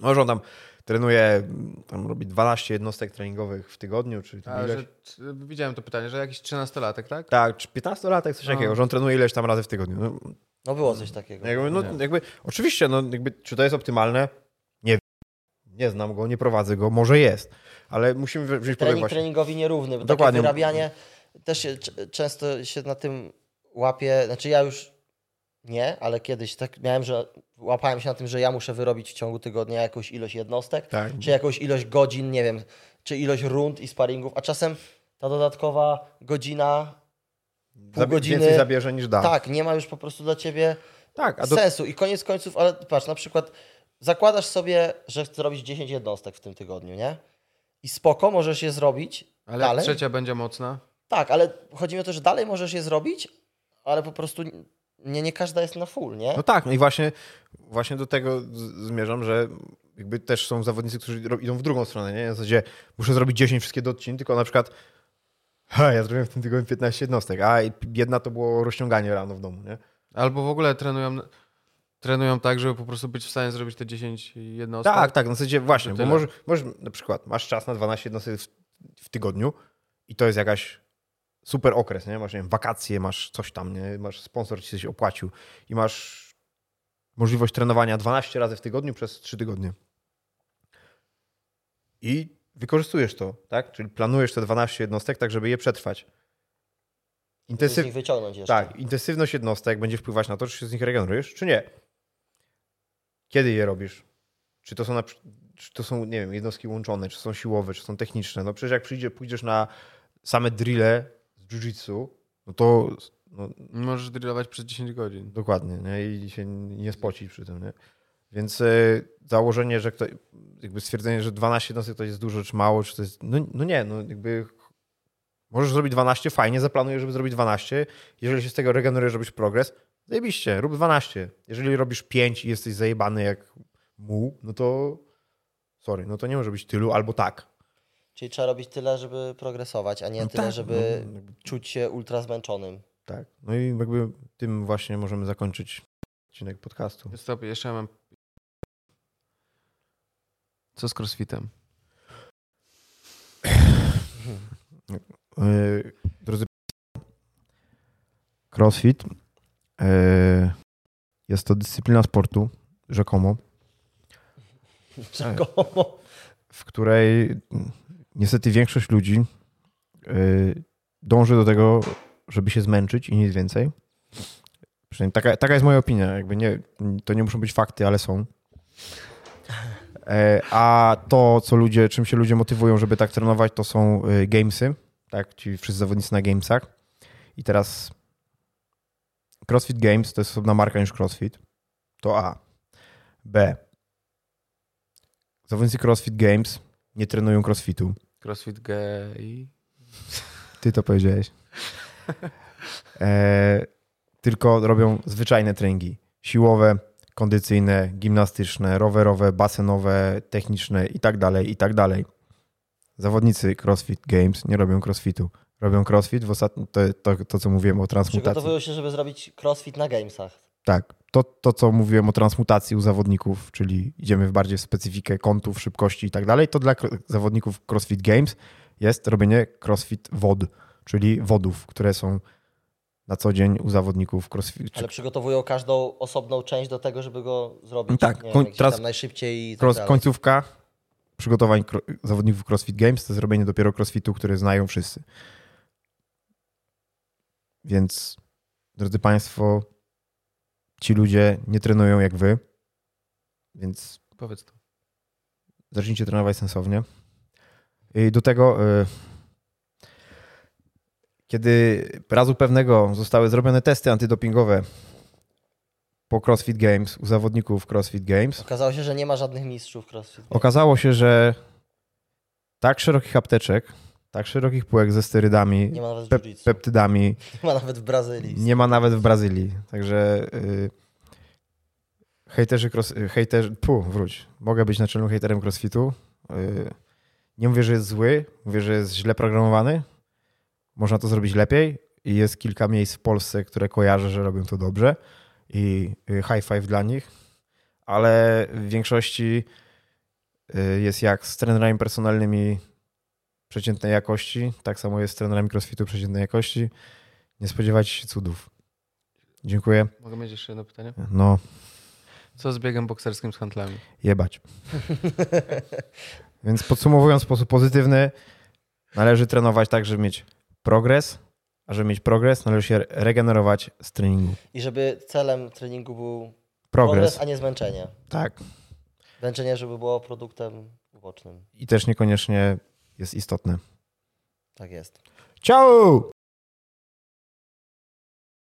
Może on tam trenuje, tam robi 12 jednostek treningowych w tygodniu, czy tam A, ileś. że, widziałem to pytanie, że jakiś 13-latek, tak? Tak, czy 15-latek, coś No. takiego, że on trenuje ileś tam razy w tygodniu. No, No było coś takiego. jakby, no, jakby, oczywiście, no, jakby, czy to jest optymalne? Nie wiem. Nie znam go, nie prowadzę go, może jest, ale musimy wziąć pod uwagę Trening właśnie. treningowi nierówny, bo Dokładnie. takie wyrabianie też się, często się na tym łapie, znaczy ja już nie, ale kiedyś tak miałem, że łapałem się na tym, że ja muszę wyrobić w ciągu tygodnia jakąś ilość jednostek, Tak. czy jakąś ilość godzin, nie wiem, czy ilość rund i sparingów, a czasem ta dodatkowa godzina, pół Zabie- godziny, Więcej zabierze niż da. tak, nie ma już po prostu dla ciebie tak a do, sensu. I koniec końców, ale patrz, na przykład zakładasz sobie, że chcesz zrobić 10 jednostek w tym tygodniu, nie? I spoko, możesz je zrobić Ale dalej. trzecia będzie mocna? Tak, ale chodzi mi o to, że dalej możesz je zrobić, ale po prostu nie, nie każda jest na full, nie? No tak, no i właśnie, właśnie do tego zmierzam, że jakby też są zawodnicy, którzy idą w drugą stronę, nie? W zasadzie muszę zrobić 10 wszystkie do odcinków, tylko na przykład ha, ja zrobiłem w tym tygodniu 15 jednostek, a jedna to było rozciąganie rano w domu, nie? Albo w ogóle trenują, trenują tak, żeby po prostu być w stanie zrobić te 10 jednostek? Tak, tak, w zasadzie właśnie, bo możesz, możesz, na przykład masz czas na 12 jednostek w, w tygodniu i to jest jakaś super okres, nie? Masz, nie wiem, wakacje, masz coś tam, nie? Masz sponsor ci coś opłacił i masz możliwość trenowania 12 razy w tygodniu przez 3 tygodnie. I wykorzystujesz to, tak? Czyli planujesz te 12 jednostek tak, żeby je przetrwać. Z Intensyw... nich wyciągnąć jeszcze. Tak, intensywność jednostek będzie wpływać na to, czy się z nich regenerujesz, czy nie. Kiedy je robisz? Czy to są, na, czy to są nie wiem, jednostki łączone, czy są siłowe, czy są techniczne? No przecież jak przyjdzie, pójdziesz na same drille jiu-jitsu, no to no, Możesz drillować przez 10 godzin. dokładnie, nie? I się nie spocić przy tym, nie? Więc e, założenie, że ktoś, jakby stwierdzenie, że 12 jednostek to jest dużo, czy mało, czy to jest, no, no nie, no jakby Możesz zrobić 12, fajnie, zaplanuję, żeby zrobić 12. Jeżeli się z tego regenerujesz, robisz progres, zajebiście, rób 12. Jeżeli robisz 5 i jesteś zajebany jak muł, no to sorry, no to nie może być tylu, albo tak. Czyli trzeba robić tyle, żeby progresować, a nie No tyle, tak, żeby no, czuć się ultra zmęczonym. Tak. No i jakby tym właśnie możemy zakończyć odcinek podcastu. Stop, jeszcze mam... Co z crossfitem? Yy, drodzy CrossFit yy, jest to dyscyplina sportu, rzekomo, <laughs> Rzekomo. w której niestety większość ludzi yy, dąży do tego, żeby się zmęczyć i nic więcej. Przynajmniej taka, taka jest moja opinia. Jakby nie, to nie muszą być fakty, ale są. E, A to, co ludzie, czym się ludzie motywują, żeby tak trenować, to są y, gamesy, tak? Ci wszyscy zawodnicy na gamesach. I teraz CrossFit Games to jest osobna marka niż CrossFit. To A. B. Zawodnicy CrossFit Games nie trenują CrossFitu. Crossfit gay... Ty to powiedziałeś. E, tylko robią zwyczajne treningi. Siłowe, kondycyjne, gimnastyczne, rowerowe, basenowe, techniczne i tak dalej, i tak dalej. Zawodnicy CrossFit Games nie robią crossfitu. Robią crossfit w ostatnim, to, to, to, co mówiłem o transmutacji. Przygotowują się, żeby zrobić crossfit na gamesach. Tak, to, to co mówiłem o transmutacji u zawodników, czyli idziemy w bardziej w specyfikę kątów, szybkości i tak dalej, to dla zawodników CrossFit Games jest robienie CrossFit wod, czyli wodów, które są na co dzień u zawodników CrossFit. Ale przygotowują każdą osobną część do tego, żeby go zrobić Tak, nie teraz- najszybciej i tak Cross, końcówka przygotowań zawodników CrossFit Games to zrobienie dopiero CrossFitu, który znają wszyscy. Więc, drodzy Państwo, ci ludzie nie trenują jak wy, więc Powiedz to. zacznijcie trenować sensownie. I do tego, y, kiedy razu pewnego zostały zrobione testy antydopingowe po CrossFit Games u zawodników CrossFit Games, Okazało się, że nie ma żadnych mistrzów crossfit. okazało się, że tak szerokich apteczek, tak szerokich półek ze sterydami, pep- peptydami <laughs> Nie ma nawet w Brazylii. nie ma nawet w Brazylii. Także y, hejterzy, cross, y, hejterzy, pu, wróć. Mogę być naczelnym hejterem crossfitu. Y, nie mówię, że jest zły, mówię, że jest źle programowany. Można to zrobić lepiej i jest kilka miejsc w Polsce, które kojarzę, że robią to dobrze i y, high five dla nich, ale w większości y, jest jak z trenerami personalnymi przeciętnej jakości, tak samo jest z trenerami crossfitu przeciętnej jakości. Nie spodziewajcie się cudów. Dziękuję. Mogę mieć jeszcze jedno pytanie? No, Co z biegiem bokserskim z handlami? jebać. <laughs> Więc podsumowując w sposób pozytywny, należy trenować tak, żeby mieć progres, a żeby mieć progres, należy się regenerować z treningu. I żeby celem treningu był Progres, progres, a nie zmęczenie. tak. Zmęczenie, żeby było produktem ubocznym. I też niekoniecznie jest istotne. Tak jest. Ciao!